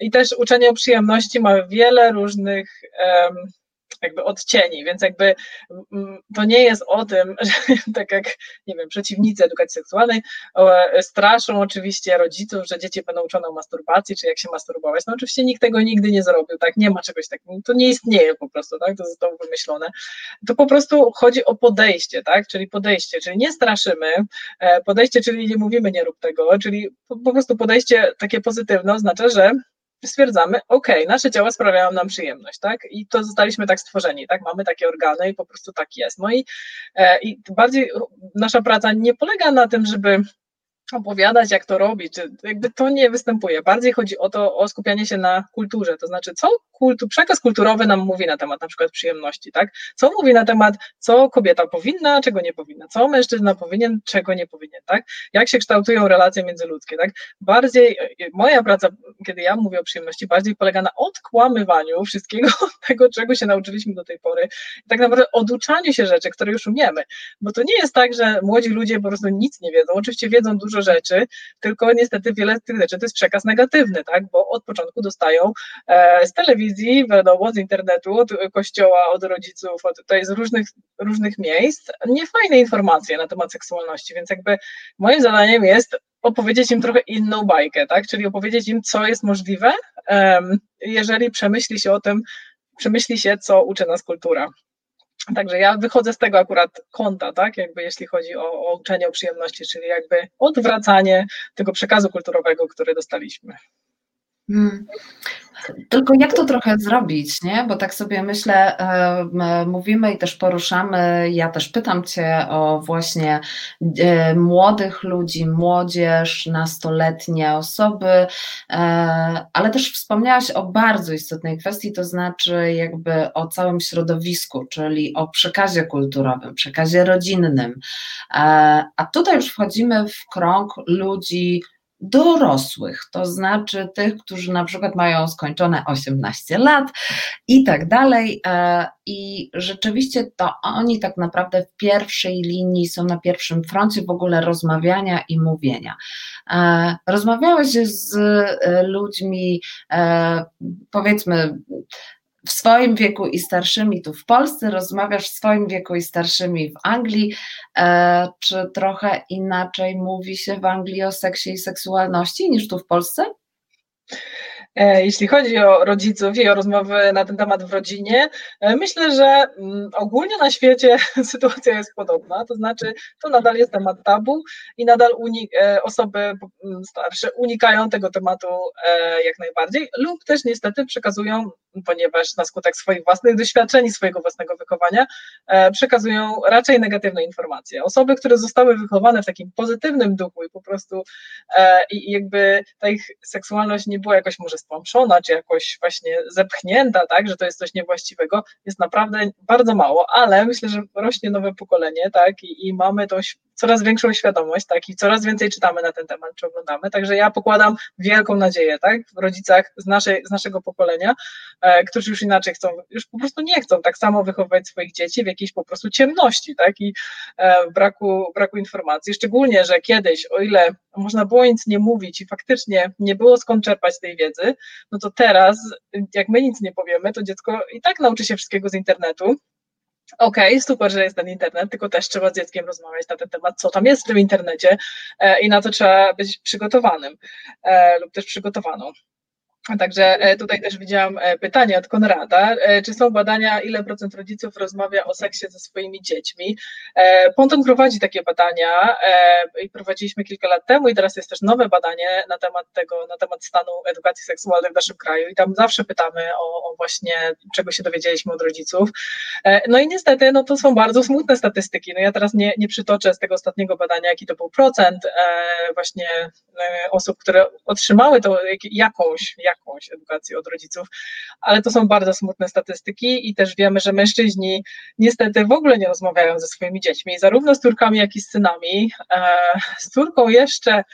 I też uczenie o przyjemności ma wiele różnych um, jakby odcieni, więc jakby mm, to nie jest o tym, że tak jak, nie wiem, przeciwnicy edukacji seksualnej straszą oczywiście rodziców, że dzieci będą uczone o masturbacji, czy jak się masturbować. No oczywiście nikt tego nigdy nie zrobił, tak, nie ma czegoś takiego, to nie istnieje po prostu, tak, to zostało wymyślone. To po prostu chodzi o podejście, tak, czyli podejście, czyli nie straszymy, e, podejście, czyli nie mówimy nie rób tego, czyli po prostu podejście takie pozytywne oznacza, że stwierdzamy, ok, nasze ciała sprawiają nam przyjemność, tak? I to zostaliśmy tak stworzeni, tak? Mamy takie organy i po prostu tak jest. No i, e, i bardziej nasza praca nie polega na tym, żeby opowiadać, jak to robić, jakby to nie występuje. Bardziej chodzi o to, o skupianie się na kulturze, to znaczy, co kultu, przekaz kulturowy nam mówi na temat na przykład przyjemności, tak? Co mówi na temat, co kobieta powinna, czego nie powinna, co mężczyzna powinien, czego nie powinien, tak? Jak się kształtują relacje międzyludzkie, tak? Bardziej, moja praca, kiedy ja mówię o przyjemności, bardziej polega na odkłamywaniu wszystkiego tego, czego się nauczyliśmy do tej pory, tak naprawdę oduczaniu się rzeczy, które już umiemy, bo to nie jest tak, że młodzi ludzie po prostu nic nie wiedzą, oczywiście wiedzą dużo rzeczy, tylko niestety wiele z tych rzeczy to jest przekaz negatywny, tak? Bo od początku dostają e, z telewizji, wiadomo, z internetu, od kościoła, od rodziców, od, jest z różnych, różnych miejsc, niefajne informacje na temat seksualności, więc jakby moim zadaniem jest opowiedzieć im trochę inną bajkę, tak? Czyli opowiedzieć im, co jest możliwe, jeżeli przemyśli się o tym, przemyśli się, co uczy nas kultura. Także ja wychodzę z tego akurat kąta, tak, jakby jeśli chodzi o, o uczenie o przyjemności, czyli jakby odwracanie tego przekazu kulturowego, który dostaliśmy. Hmm. Tylko jak to trochę zrobić, nie? Bo tak sobie myślę, e, mówimy i też poruszamy, ja też pytam Cię o właśnie e, młodych ludzi, młodzież, nastoletnie osoby, e, ale też wspomniałaś o bardzo istotnej kwestii, to znaczy jakby o całym środowisku, czyli o przekazie kulturowym, przekazie rodzinnym. A tutaj już wchodzimy w krąg ludzi, dorosłych, to znaczy tych, którzy na przykład mają skończone 18 lat i tak dalej. E, I rzeczywiście to oni tak naprawdę w pierwszej linii są na pierwszym froncie w ogóle rozmawiania i mówienia. E, rozmawiałeś z e, ludźmi, powiedzmy, w swoim wieku i starszymi tu w Polsce, rozmawiasz w swoim wieku i starszymi w Anglii. E, czy trochę inaczej mówi się w Anglii o seksie i seksualności niż tu w Polsce? E, jeśli chodzi o rodziców i o rozmowy na ten temat w rodzinie, e, myślę, że mm, ogólnie na świecie sytuacja jest podobna, to znaczy to nadal jest temat tabu i nadal e, osoby mm, starsze unikają tego tematu jak najbardziej lub też niestety przekazują, ponieważ na skutek swoich własnych doświadczeń swojego własnego wychowania przekazują raczej negatywne informacje. Osoby, które zostały wychowane w takim pozytywnym duchu i po prostu i jakby ta ich seksualność nie była jakoś może stłamszona, czy jakoś właśnie zepchnięta, tak, że to jest coś niewłaściwego, jest naprawdę bardzo mało, ale myślę, że rośnie nowe pokolenie, tak, i, i mamy tą coraz większą świadomość, tak, i coraz więcej czytamy na ten temat, czy oglądamy, także ja pokładam wielką nadzieję, tak, w rodzicach z, naszej, z naszego pokolenia, e, którzy już inaczej chcą, już po prostu nie chcą tak samo wychowywać swoich dzieci w jakiejś po prostu ciemności, tak, i e, braku, braku informacji, szczególnie, że kiedyś, o ile można było nic nie mówić i faktycznie nie było skąd czerpać tej wiedzy, no to teraz, jak my nic nie powiemy, to dziecko i tak nauczy się wszystkiego z internetu, Okej, okay, super, że jest ten internet, tylko też trzeba z dzieckiem rozmawiać na ten temat, co tam jest w tym internecie e, i na to trzeba być przygotowanym e, lub też przygotowaną. Także e, tutaj też widziałam e, pytanie od Konrada. E, czy są badania, ile procent rodziców rozmawia o seksie ze swoimi dziećmi? Ponton prowadzi takie badania i prowadziliśmy kilka lat temu i teraz jest też nowe badanie na temat tego, na temat stanu edukacji seksualnej w naszym kraju i tam zawsze pytamy o, o właśnie, czego się dowiedzieliśmy od rodziców. No i niestety, no to są bardzo smutne statystyki. No ja teraz nie, nie przytoczę z tego ostatniego badania, jaki to był procent właśnie osób, które otrzymały to jakąś, jakąś edukację od rodziców, ale to są bardzo smutne statystyki i też wiemy, że mężczyźni niestety w ogóle nie rozmawiają ze swoimi dziećmi, zarówno z córkami, jak i z synami. E, z córką jeszcze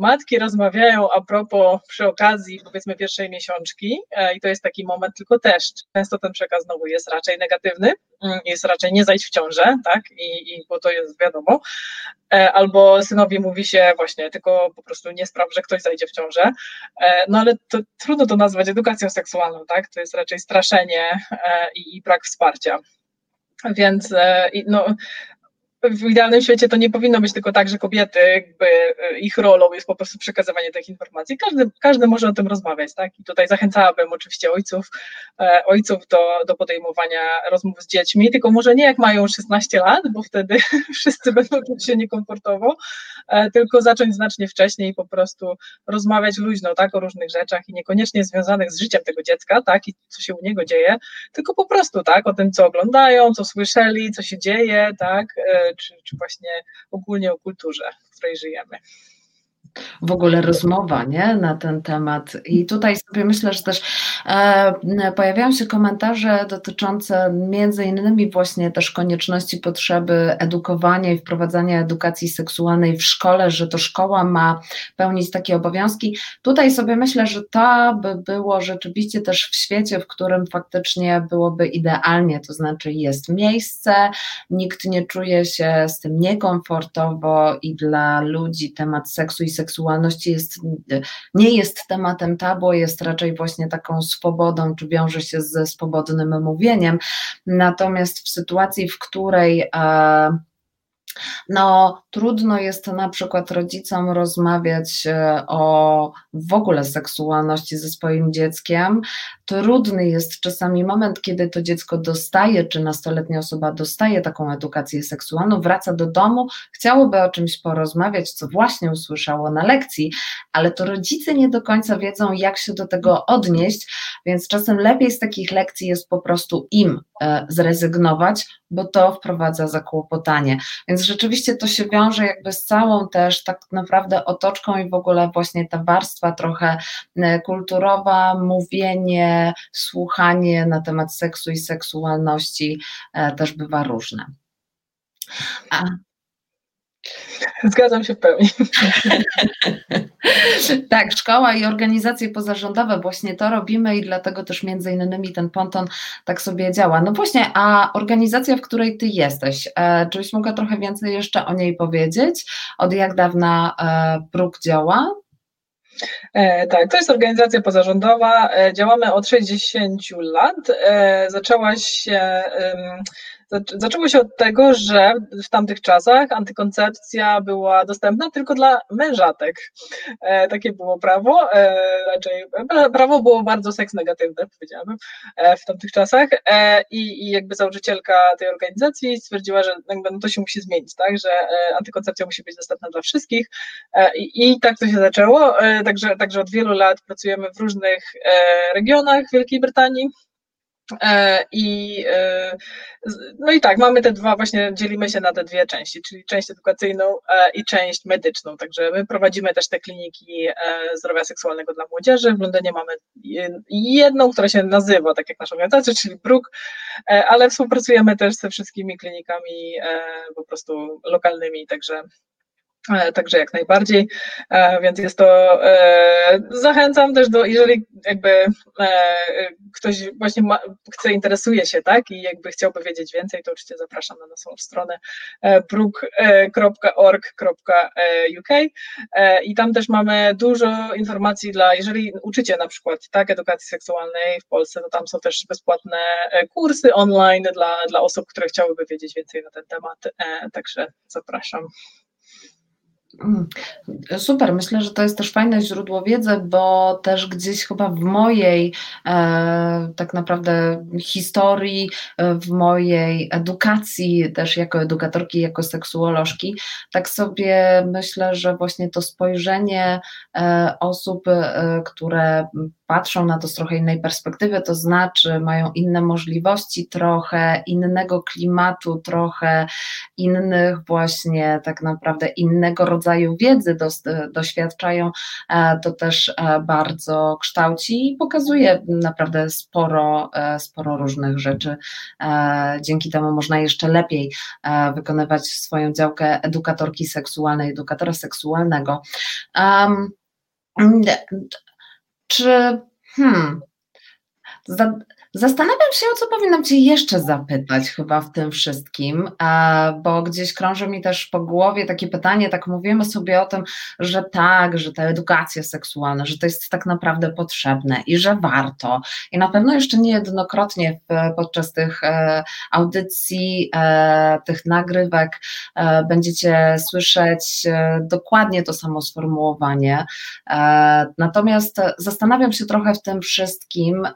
matki rozmawiają a propos przy okazji powiedzmy pierwszej miesiączki e, i to jest taki moment, tylko też często ten przekaz znowu jest raczej negatywny, mm, jest raczej nie zajdź w ciążę, tak, i, i bo to jest wiadomo, e, albo synowi mówi się właśnie tylko po prostu nie spraw, że ktoś zajdzie w ciążę, e, no ale to trudno to nazwać edukacją seksualną, tak, to jest raczej straszenie i, i brak wsparcia. Więc no, w idealnym świecie to nie powinno być tylko tak, że kobiety, jakby e, ich rolą jest po prostu przekazywanie tych informacji. Każdy, każdy może o tym rozmawiać, tak? I tutaj zachęcałabym oczywiście ojców, e, ojców do, do podejmowania rozmów z dziećmi, tylko może nie jak mają 16 lat, bo wtedy wszyscy będą czuć się niekomfortowo, e, tylko zacząć znacznie wcześniej i po prostu rozmawiać luźno, tak? O różnych rzeczach i niekoniecznie związanych z życiem tego dziecka, tak? I co się u niego dzieje, tylko po prostu, tak? O tym, co oglądają, co słyszeli, co się dzieje, tak? Czy, czy właśnie ogólnie o kulturze, w której żyjemy. W ogóle rozmowa nie, na ten temat. I tutaj sobie myślę, że też e, pojawiają się komentarze dotyczące między innymi właśnie też konieczności potrzeby edukowania i wprowadzania edukacji seksualnej w szkole, że to szkoła ma pełnić takie obowiązki. Tutaj sobie myślę, że to by było rzeczywiście też w świecie, w którym faktycznie byłoby idealnie, to znaczy jest miejsce, nikt nie czuje się z tym niekomfortowo i dla ludzi temat seksu i seksualności jest, nie jest tematem tabu, jest raczej właśnie taką swobodą, czy wiąże się ze swobodnym mówieniem. Natomiast w sytuacji, w której e, no, trudno jest na przykład rodzicom rozmawiać e, o w ogóle seksualności ze swoim dzieckiem. Trudny jest czasami moment, kiedy to dziecko dostaje, czy nastoletnia osoba dostaje taką edukację seksualną, wraca do domu, chciałoby o czymś porozmawiać, co właśnie usłyszało na lekcji, ale to rodzice nie do końca wiedzą, jak się do tego odnieść, więc czasem lepiej z takich lekcji jest po prostu im e, zrezygnować, bo to wprowadza zakłopotanie. Więc rzeczywiście to się wiąże jakby z całą też tak naprawdę otoczką i w ogóle właśnie ta warstwa trochę e, kulturowa, mówienie, słuchanie na temat seksu i seksualności e, też bywa różne. A, Zgadzam się w pełni. tak, szkoła i organizacje pozarządowe właśnie to robimy i dlatego też między innymi ten ponton tak sobie działa. No właśnie, a organizacja, w której ty jesteś, e, czy byś mogła trochę więcej jeszcze o niej powiedzieć? Od jak dawna e, Bruk działa? E, tak, to jest organizacja pozarządowa. E, działamy od 60 lat. E, zaczęła się Zaczęło się od tego, że w tamtych czasach antykoncepcja była dostępna tylko dla mężatek. E, takie było prawo, e, raczej prawo było bardzo seks negatywne, powiedziałabym, e, w tamtych czasach. E, i, i, jakby założycielka tej organizacji stwierdziła, że jakby, no to się musi zmienić, tak, że e, antykoncepcja musi być dostępna dla wszystkich. E, i, i tak to się zaczęło, także, także od wielu lat pracujemy w różnych regionach Wielkiej Brytanii, I e, no i tak, mamy te dwa, właśnie dzielimy się na te dwie części, czyli część edukacyjną e, i część medyczną. Także my prowadzimy też te kliniki zdrowia seksualnego dla młodzieży. W Londynie mamy jedną, która się nazywa, tak jak nasza organizacja, czyli BRUK, ale współpracujemy też ze wszystkimi klinikami po prostu lokalnymi, także E, także jak najbardziej, e, więc jest to, e, zachęcam też do, jeżeli jakby ktoś właśnie ma, chce, interesuje się, tak, i jakby chciałby wiedzieć więcej, to oczywiście zapraszam na naszą stronę brook.org.uk i tam też mamy dużo informacji dla, jeżeli uczycie na przykład, tak, edukacji seksualnej w Polsce, to tam są też bezpłatne kursy online dla, dla osób, które chciałyby wiedzieć więcej na ten temat, także zapraszam. Mm, super, myślę, że to jest też fajne źródło wiedzy, bo też gdzieś chyba w mojej e, tak naprawdę historii, e, w mojej edukacji też jako edukatorki, jako seksuolożki, tak sobie myślę, że właśnie to spojrzenie e, osób, e, które patrzą na to z trochę innej perspektywy, to znaczy mają inne możliwości, trochę innego klimatu, trochę innych właśnie tak naprawdę innego rodzaju wiedzy dos, doświadczają, e, to też e, bardzo kształci i pokazuje naprawdę sporo, e, sporo różnych rzeczy. Dzięki temu można jeszcze lepiej wykonywać swoją działkę edukatorki seksualnej, edukatora seksualnego. Um, czy hmm, Zastanawiam się, o co powinnam Cię jeszcze zapytać chyba w tym wszystkim, bo gdzieś krąży mi też po głowie takie pytanie, tak mówimy sobie o tym, że tak, że ta edukacja seksualna, że to jest tak naprawdę potrzebne i że warto. I na pewno jeszcze niejednokrotnie podczas tych e, audycji, e, tych nagrywek e, będziecie słyszeć dokładnie to samo sformułowanie. Natomiast zastanawiam się trochę w tym wszystkim,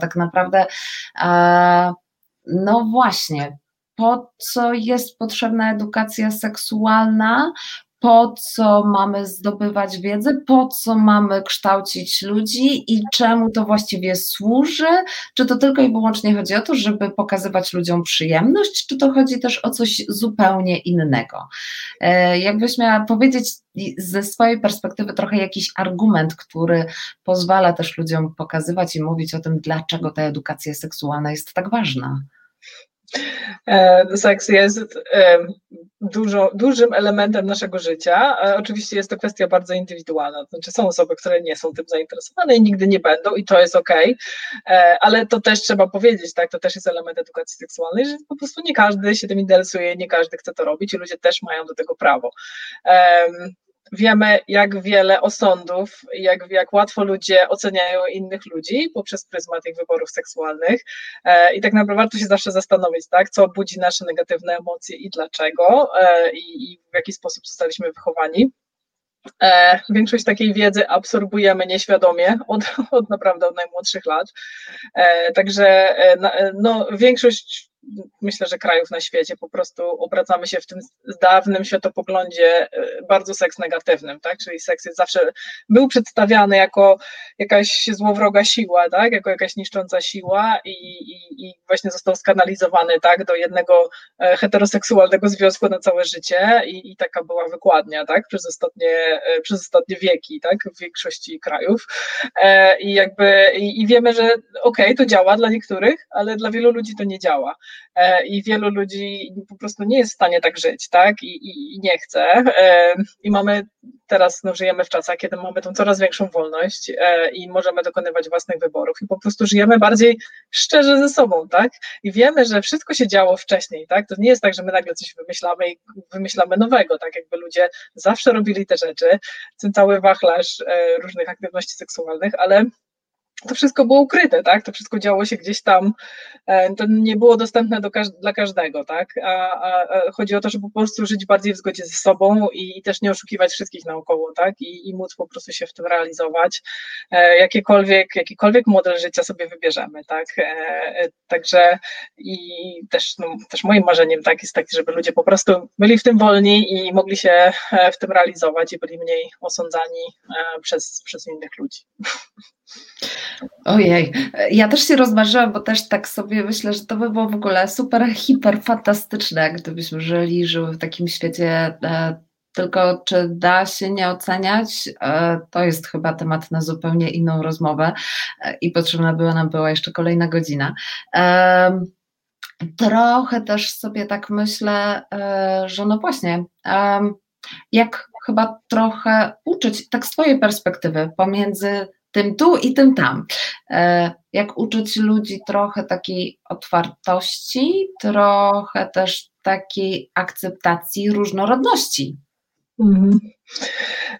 tak naprawdę, naprawdę, no właśnie, po co jest potrzebna edukacja seksualna, po co mamy zdobywać wiedzę, po co mamy kształcić ludzi i czemu to właściwie służy? Czy to tylko i wyłącznie chodzi o to, żeby pokazywać ludziom przyjemność, czy to chodzi też o coś zupełnie innego? E, jakbyś miała powiedzieć ze swojej perspektywy trochę jakiś argument, który pozwala też ludziom pokazywać i mówić o tym, dlaczego ta edukacja seksualna jest tak ważna. E, seks jest e, dużo, dużym elementem naszego życia. Oczywiście jest to kwestia bardzo indywidualna. Znaczy są osoby, które nie są tym zainteresowane i nigdy nie będą i to jest ok, e, ale to też trzeba powiedzieć, tak, to też jest element edukacji seksualnej, że po prostu nie każdy się tym interesuje, nie każdy chce to robić i ludzie też mają do tego prawo wiemy, jak wiele osądów, jak, jak łatwo ludzie oceniają innych ludzi poprzez pryzmat ich wyborów seksualnych. E, I tak naprawdę warto się zawsze zastanowić, tak, co budzi nasze negatywne emocje i dlaczego, e, i, i w jaki sposób zostaliśmy wychowani. E, większość takiej wiedzy absorbujemy nieświadomie od, od naprawdę od najmłodszych lat. Także no, większość myślę, że krajów na świecie po prostu obracamy się w tym dawnym światopoglądzie e, bardzo seks negatywnym, tak? Czyli seks jest zawsze był przedstawiany jako jakaś złowroga siła, tak? Jako jakaś niszcząca siła i, i, i właśnie został skanalizowany, tak? Do jednego e, heteroseksualnego związku na całe życie i, i taka była wykładnia, tak? Przez ostatnie, e, przez ostatnie wieki, tak? W większości krajów i jakby i, i wiemy, że okej, okay, to działa dla niektórych, ale dla wielu ludzi to nie działa. E, i wielu ludzi po prostu nie jest w stanie tak żyć, tak? I, i, i nie chce. E, I mamy teraz, no, żyjemy w czasach, kiedy mamy tą coraz większą wolność e, i możemy dokonywać własnych wyborów i po prostu żyjemy bardziej szczerze ze sobą, tak? I wiemy, że wszystko się działo wcześniej, tak? To nie jest tak, że my nagle coś wymyślamy i wymyślamy nowego, tak? Jakby ludzie zawsze robili te rzeczy, ten cały wachlarz różnych aktywności seksualnych, ale to wszystko było ukryte, tak? To wszystko działo się gdzieś tam, e, to nie było dostępne do dla każdego, tak? A, a, chodzi o to, żeby po prostu żyć bardziej w zgodzie ze sobą i, i też nie oszukiwać wszystkich naokoło, tak? I, I, móc po prostu się w tym realizować. E, jakiekolwiek, jakikolwiek model życia sobie wybierzemy, tak? E, także i też, no, też moim marzeniem tak jest taki, żeby ludzie po prostu byli w tym wolni i mogli się w tym realizować i byli mniej osądzani przez, przez innych ludzi. Ojej, ja też się rozmarzyłam, bo też tak sobie myślę, że to by było w ogóle super, hiper fantastyczne, gdybyśmy żyli, żyły w takim świecie. E, tylko czy da się nie oceniać, e, to jest chyba temat na zupełnie inną rozmowę e, i potrzebna była nam była jeszcze kolejna godzina. Trochę też sobie tak myślę, że no właśnie, jak chyba trochę uczyć, tak z Twojej perspektywy, pomiędzy tym tu i tym tam. E, jak uczyć ludzi trochę takiej otwartości, trochę też takiej akceptacji różnorodności. Mhm.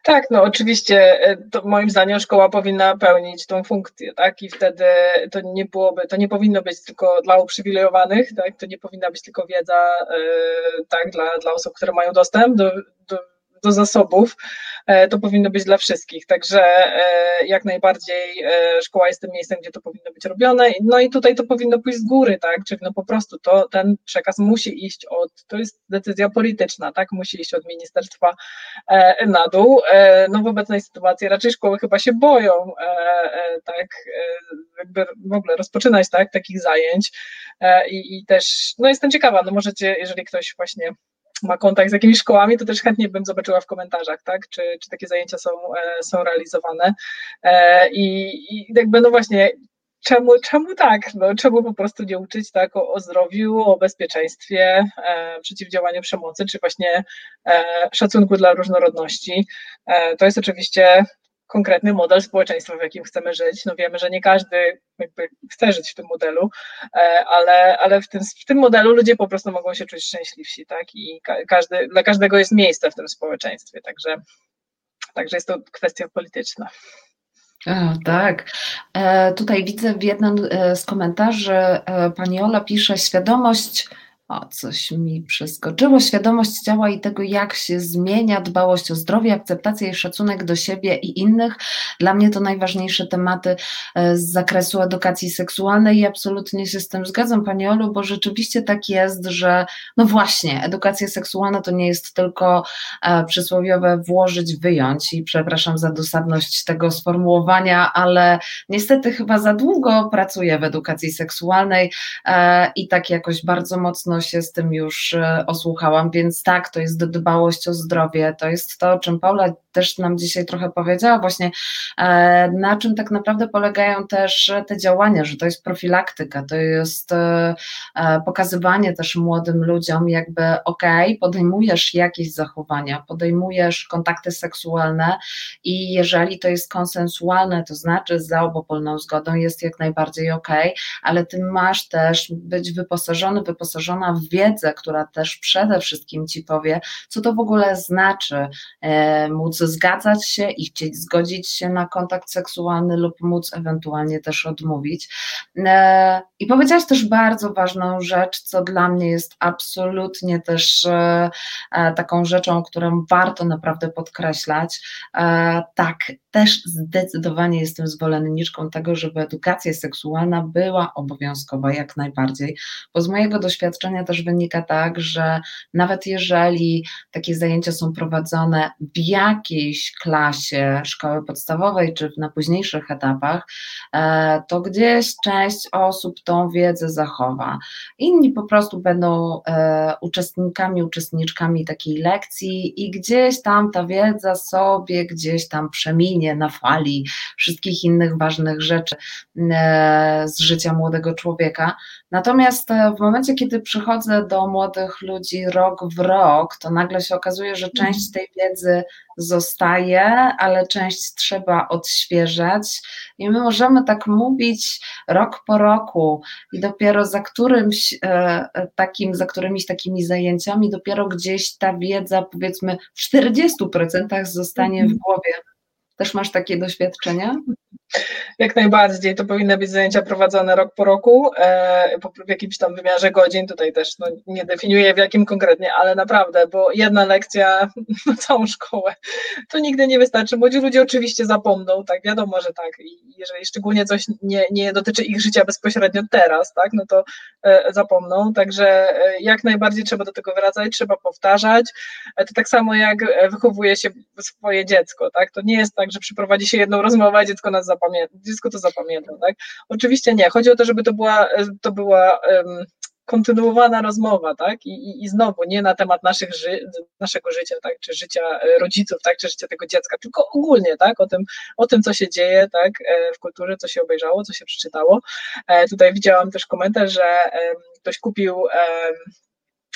Tak, no oczywiście e, to moim zdaniem szkoła powinna pełnić tą funkcję, tak? I wtedy to nie byłoby, to nie powinno być tylko dla uprzywilejowanych, tak? To nie powinna być tylko wiedza yy, tak, dla, dla osób, które mają dostęp do, do do zasobów, e, to powinno być dla wszystkich. Także e, jak najbardziej e, szkoła jest tym miejscem, gdzie to powinno być robione. No i tutaj to powinno pójść z góry, tak? Czyli no po prostu to, ten przekaz musi iść od, to jest decyzja polityczna, tak? Musi iść od ministerstwa na dół. No w obecnej sytuacji raczej szkoły chyba się boją, tak? Jakby w ogóle rozpoczynać tak, takich zajęć. I, I też, no jestem ciekawa, no możecie, jeżeli ktoś właśnie ma kontakt z jakimiś szkołami, to też chętnie bym zobaczyła w komentarzach, tak, czy, czy takie zajęcia są, e, są realizowane. E, I, I jakby, no właśnie, czemu, czemu tak? No, czemu po prostu nie uczyć tak o, o zdrowiu, o bezpieczeństwie, e, przeciwdziałaniu przemocy, czy właśnie e, szacunku dla różnorodności? E, to jest oczywiście konkretny model społeczeństwa, w jakim chcemy żyć. No wiemy, że nie każdy chce żyć w tym modelu, e, ale, ale w, tym, w tym modelu ludzie po prostu mogą się czuć szczęśliwsi, tak? I każdy, dla każdego jest miejsce w tym społeczeństwie, także, także jest to kwestia polityczna. O, tak. E, tutaj widzę w jednym e, z komentarzy e, pani Ola pisze świadomość O, coś mi przeskoczyło. Świadomość ciała i tego, jak się zmienia, dbałość o zdrowie, akceptacja i szacunek do siebie i innych. Dla mnie to najważniejsze tematy e, z zakresu edukacji seksualnej i absolutnie się z tym zgadzam, Pani Olu, bo rzeczywiście tak jest, że no właśnie, edukacja seksualna to nie jest tylko e, przysłowiowe włożyć, wyjąć i przepraszam za dosadność tego sformułowania, ale niestety chyba za długo pracuję w edukacji seksualnej e, i tak jakoś bardzo mocno się z tym już e, osłuchałam, więc tak, to jest dbałość o zdrowie, to jest to, czym Paula też nam dzisiaj trochę powiedziała, właśnie e, na czym tak naprawdę polegają też te działania, że to jest profilaktyka, to jest e, pokazywanie też młodym ludziom, jakby okej, podejmujesz jakieś zachowania, podejmujesz kontakty seksualne i jeżeli to jest konsensualne, to znaczy za obopólną zgodą, jest jak najbardziej okej, ale ty masz też być wyposażony, wyposażona w wiedzę, która też przede wszystkim ci powie, co to w ogóle znaczy e, móc zgadzać się i chcieć zgodzić się na kontakt seksualny lub móc ewentualnie też odmówić. E, I powiedziałaś też bardzo ważną rzecz, co dla mnie jest absolutnie też e, taką rzeczą, którą warto naprawdę podkreślać. Tak, też zdecydowanie jestem zwolenniczką tego, żeby edukacja seksualna była obowiązkowa jak najbardziej, bo z mojego doświadczenia też wynika tak, że nawet jeżeli takie zajęcia są prowadzone w jakiejś klasie szkoły podstawowej czy na późniejszych etapach, e, to gdzieś część osób tą wiedzę zachowa. Inni po prostu będą e, uczestnikami, uczestniczkami takiej lekcji i gdzieś tam ta wiedza sobie gdzieś tam przeminie na fali wszystkich innych ważnych rzeczy e, z życia młodego człowieka. Natomiast w momencie, kiedy przychodzę do młodych ludzi rok w rok, to nagle się okazuje, że mhm. część tej wiedzy zostaje, ale część trzeba odświeżać i my możemy tak mówić rok po roku i dopiero za którymś e, e, takim, za którymiś takimi zajęciami dopiero gdzieś ta wiedza powiedzmy w 40% zostanie w mhm. głowie. Też masz takie doświadczenia? Jak najbardziej, to powinny być zajęcia prowadzone rok po roku, e, w jakimś tam wymiarze godzin, tutaj też no, nie definiuję w jakim konkretnie, ale naprawdę, bo jedna lekcja na całą szkołę, to nigdy nie wystarczy. Młodzi ludzie oczywiście zapomną, tak, wiadomo, że tak, i jeżeli szczególnie coś nie, nie dotyczy ich życia bezpośrednio teraz, tak, no to e, zapomną, także e, jak najbardziej trzeba do tego wracać, trzeba powtarzać, to tak samo jak wychowuje się swoje dziecko, tak, to nie jest tak, że przyprowadzi się jedną rozmowę, dziecko nas zapamięta, dziecko to zapamięta, tak? Oczywiście nie, chodzi o to, żeby to była, to była um, kontynuowana rozmowa, tak? I, i, I, znowu nie na temat naszych ży naszego życia, tak? Czy życia e, rodziców, tak? Czy życia tego dziecka, tylko ogólnie, tak? O tym, o tym co się dzieje, tak? E, w kulturze, co się obejrzało, co się przeczytało. E, tutaj widziałam też komentarz, że ktoś kupił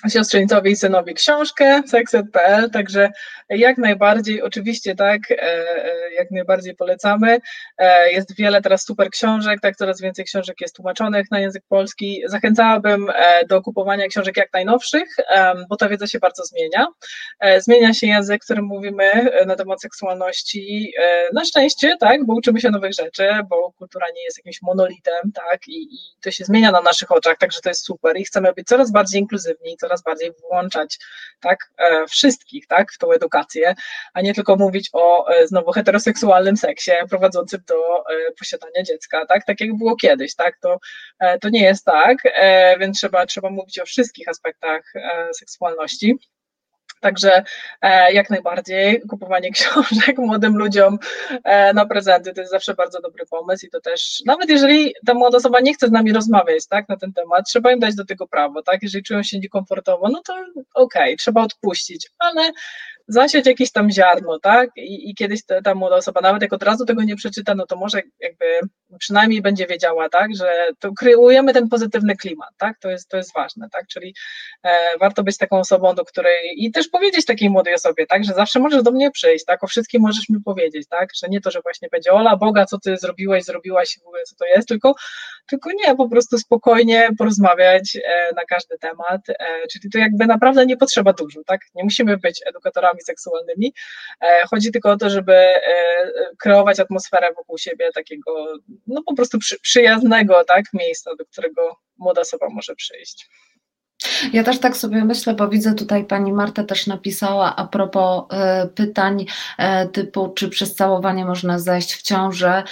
siostrzeńcowi i synowi książkę sekset.pl, także jak najbardziej, oczywiście tak, e, e, jak najbardziej polecamy. E, jest wiele teraz super książek, tak, coraz więcej książek jest tłumaczonych na język polski. Zachęcałabym do kupowania książek jak najnowszych, bo ta wiedza się bardzo zmienia. Zmienia się język, którym mówimy na temat seksualności. Na szczęście, tak, bo uczymy się nowych rzeczy, bo kultura nie jest jakimś monolitem, tak, i, i to się zmienia na naszych oczach, także to jest super i chcemy być coraz bardziej inkluzywni, coraz coraz bardziej włączać tak, e, wszystkich tak, w tą edukację, a nie tylko mówić o e, znowu heteroseksualnym seksie prowadzącym do e, posiadania dziecka, tak, tak jak było kiedyś, tak, to, to nie jest tak, więc trzeba, trzeba mówić o wszystkich aspektach seksualności. Także e, jak najbardziej kupowanie książek młodym ludziom e, na prezenty to jest zawsze bardzo dobry pomysł i to też, nawet jeżeli ta młoda osoba nie chce z nami rozmawiać tak, na ten temat, trzeba im dać do tego prawo, tak? Jeżeli czują się niekomfortowo, no to okej, okay, trzeba odpuścić, ale zasiać jakieś tam ziarno, tak? I, i kiedyś ta, młoda osoba, nawet jak od razu tego nie przeczyta, no to może jakby przynajmniej będzie wiedziała, tak, że to kreujemy ten pozytywny klimat, tak? To jest, to jest ważne, tak? Czyli e, warto być taką osobą, do której i też powiedzieć takiej młodej osobie, tak, że zawsze możesz do mnie przyjść, tak? O wszystkim możesz mi powiedzieć, tak? Że nie to, że właśnie będzie Ola, Boga, co ty zrobiłeś, zrobiłaś, w ogóle co to jest, tylko, tylko nie, po prostu spokojnie porozmawiać e, na każdy temat, e, czyli to jakby naprawdę nie potrzeba dużo, tak? Nie musimy być edukatorami seksualnymi. E, chodzi tylko o to, żeby e, kreować atmosferę wokół siebie takiego, no po prostu przy, przyjaznego tak, miejsca, do którego młoda osoba może przyjść. Ja też tak sobie myślę, bo widzę tutaj pani Marta też napisała a propos e, pytań typu, czy przez całowanie można zajść w ciążę.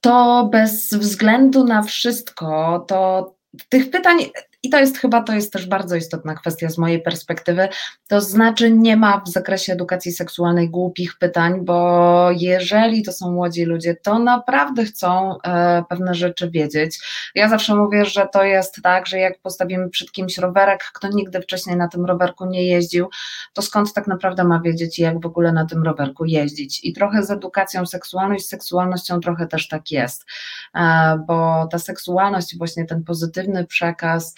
To bez względu na wszystko, to tych pytań i to jest chyba, to jest też bardzo istotna kwestia z mojej perspektywy, to znaczy nie ma w zakresie edukacji seksualnej głupich pytań, bo jeżeli to są młodzi ludzie, to naprawdę chcą e, pewne rzeczy wiedzieć. Ja zawsze mówię, że to jest tak, że jak postawimy przed kimś rowerek, kto nigdy wcześniej na tym rowerku nie jeździł, to skąd tak naprawdę ma wiedzieć, jak w ogóle na tym rowerku jeździć. I trochę z edukacją seksualną i z seksualnością trochę też tak jest, e, bo ta seksualność, właśnie ten pozytywny przekaz,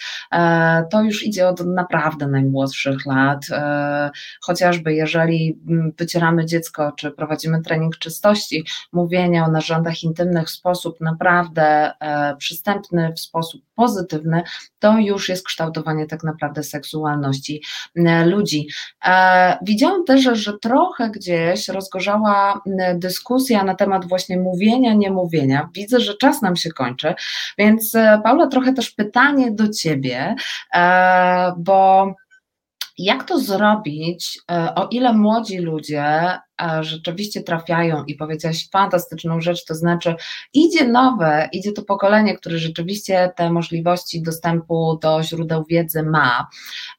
to już idzie od naprawdę najmłodszych lat. E, chociażby jeżeli mm, wycieramy dziecko, czy prowadzimy trening czystości, mówienia o narządach intymnych w sposób naprawdę e, przystępny, w sposób pozytywny, to już jest kształtowanie tak naprawdę seksualności ludzi. Widziałam też, że trochę gdzieś rozgorzała dyskusja na temat właśnie mówienia, nie mówienia. Widzę, że czas nam się kończy, więc Paula, trochę też pytanie do Ciebie, bo jak to zrobić, e, o ile młodzi ludzie rzeczywiście trafiają i powiedziałaś fantastyczną rzecz, to znaczy idzie nowe, idzie to pokolenie, które rzeczywiście te możliwości dostępu do źródeł wiedzy ma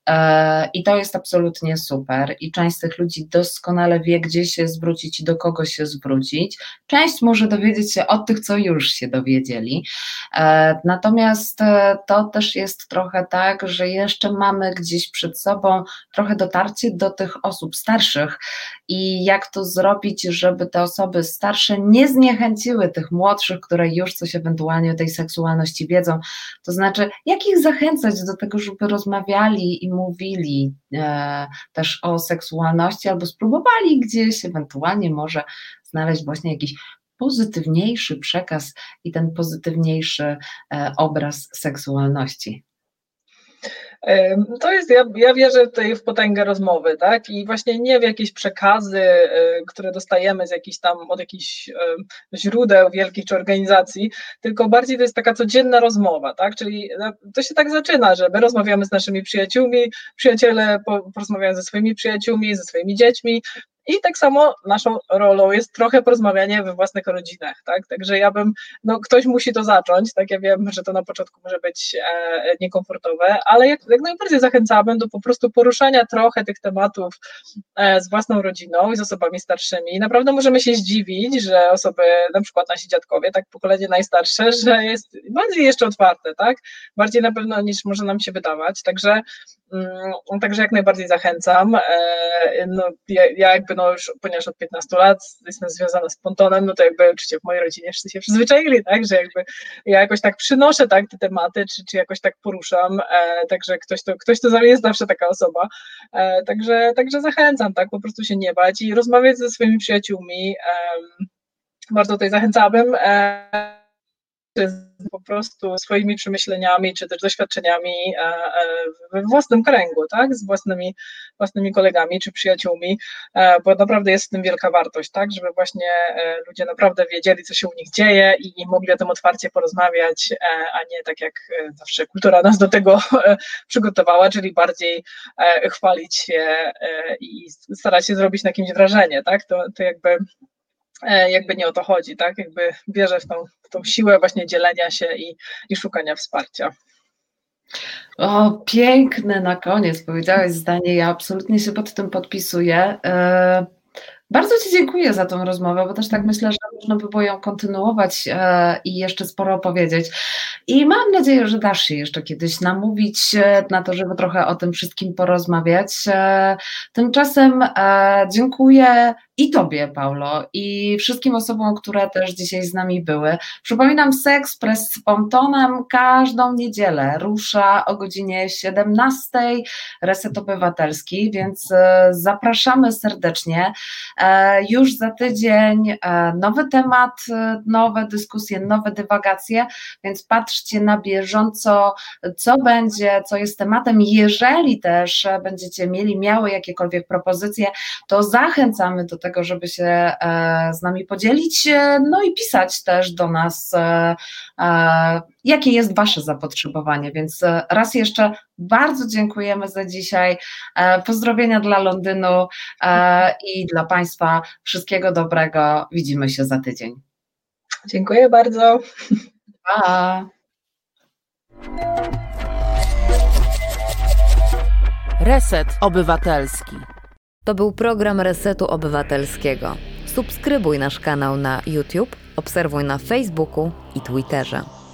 e, i to jest absolutnie super i część z tych ludzi doskonale wie, gdzie się zwrócić i do kogo się zwrócić. Część może dowiedzieć się od tych, co już się dowiedzieli. E, natomiast e, to też jest trochę tak, że jeszcze mamy gdzieś przed sobą trochę dotarcie do tych osób starszych i jak to zrobić, żeby te osoby starsze nie zniechęciły tych młodszych, które już coś ewentualnie o tej seksualności wiedzą. To znaczy, jak ich zachęcać do tego, żeby rozmawiali i mówili e, też o seksualności, albo spróbowali gdzieś ewentualnie może znaleźć właśnie jakiś pozytywniejszy przekaz i ten pozytywniejszy e, obraz seksualności. To jest, ja, ja wierzę tutaj w potęgę rozmowy, tak? I właśnie nie w jakieś przekazy, e, które dostajemy z jakichś tam, od jakichś źródeł wielkich czy organizacji, tylko bardziej to jest taka codzienna rozmowa, tak? Czyli no, to się tak zaczyna, że my rozmawiamy z naszymi przyjaciółmi, przyjaciele porozmawiają ze swoimi przyjaciółmi, ze swoimi dziećmi, i tak samo naszą rolą jest trochę porozmawianie we własnych rodzinach, tak? Także ja bym, no ktoś musi to zacząć, tak? Ja wiem, że to na początku może być e, niekomfortowe, ale jak, jak najbardziej zachęcamy do po prostu poruszania trochę tych tematów e, z własną rodziną i z osobami starszymi. I naprawdę możemy się zdziwić, że osoby, na przykład nasi dziadkowie, tak pokolenie najstarsze, że jest bardziej jeszcze otwarte, tak? Bardziej na pewno niż może nam się wydawać. Także Mm, także jak najbardziej zachęcam. E, no, ja, ja, jakby no już, ponieważ od 15 lat jestem związana z pontonem, no to jakby oczywiście w mojej rodzinie wszyscy się przyzwyczaili, tak, że jakby ja jakoś tak przynoszę tak te tematy, czy, czy jakoś tak poruszam, e, także ktoś to, ktoś to jest zawsze taka osoba, e, także, także zachęcam, tak, po prostu się nie bać i rozmawiać ze swoimi przyjaciółmi, bardzo tutaj zachęcałabym po prostu swoimi przemyśleniami, czy też doświadczeniami e, e, we własnym kręgu, tak, z własnymi, własnymi kolegami czy przyjaciółmi, e, bo naprawdę jest w tym wielka wartość, tak, żeby właśnie ludzie naprawdę wiedzieli, co się u nich dzieje i, i mogli o tym otwarcie porozmawiać, a nie tak jak zawsze kultura nas do tego przygotowała, czyli bardziej chwalić się i starać się zrobić na kimś wrażenie, tak, to, to jakby jakby nie o to chodzi, tak? Jakby bierze w tą, w tą siłę właśnie dzielenia się i, i szukania wsparcia. O, piękne na koniec powiedziałeś zdanie. Ja absolutnie się pod tym podpisuję. E, bardzo Ci dziękuję za tą rozmowę, bo też tak myślę, że można by było ją kontynuować e, i jeszcze sporo opowiedzieć. I mam nadzieję, że dasz się jeszcze kiedyś namówić na to, żeby trochę o tym wszystkim porozmawiać. Tymczasem dziękuję i Tobie, Paulo, i wszystkim osobom, które też dzisiaj z nami były. Przypominam, Sexpress z Pontonem każdą niedzielę rusza o godzinie 17, Reset Obywatelski, więc e, zapraszamy serdecznie. Już za tydzień nowy temat, nowe dyskusje, nowe dywagacje, więc patrzcie na bieżąco, co będzie, co jest tematem. Jeżeli też będziecie mieli, miały jakiekolwiek propozycje, to zachęcamy do tego, żeby się z nami podzielić, no i pisać też do nas jakie jest Wasze zapotrzebowanie. Więc e, raz jeszcze bardzo dziękujemy za dzisiaj. E, pozdrowienia dla Londynu e, i dla Państwa. Wszystkiego dobrego. Widzimy się za tydzień. Dziękuję bardzo. Pa. Reset Obywatelski. To był program Resetu Obywatelskiego. Subskrybuj nasz kanał na YouTube, obserwuj na Facebooku i Twitterze.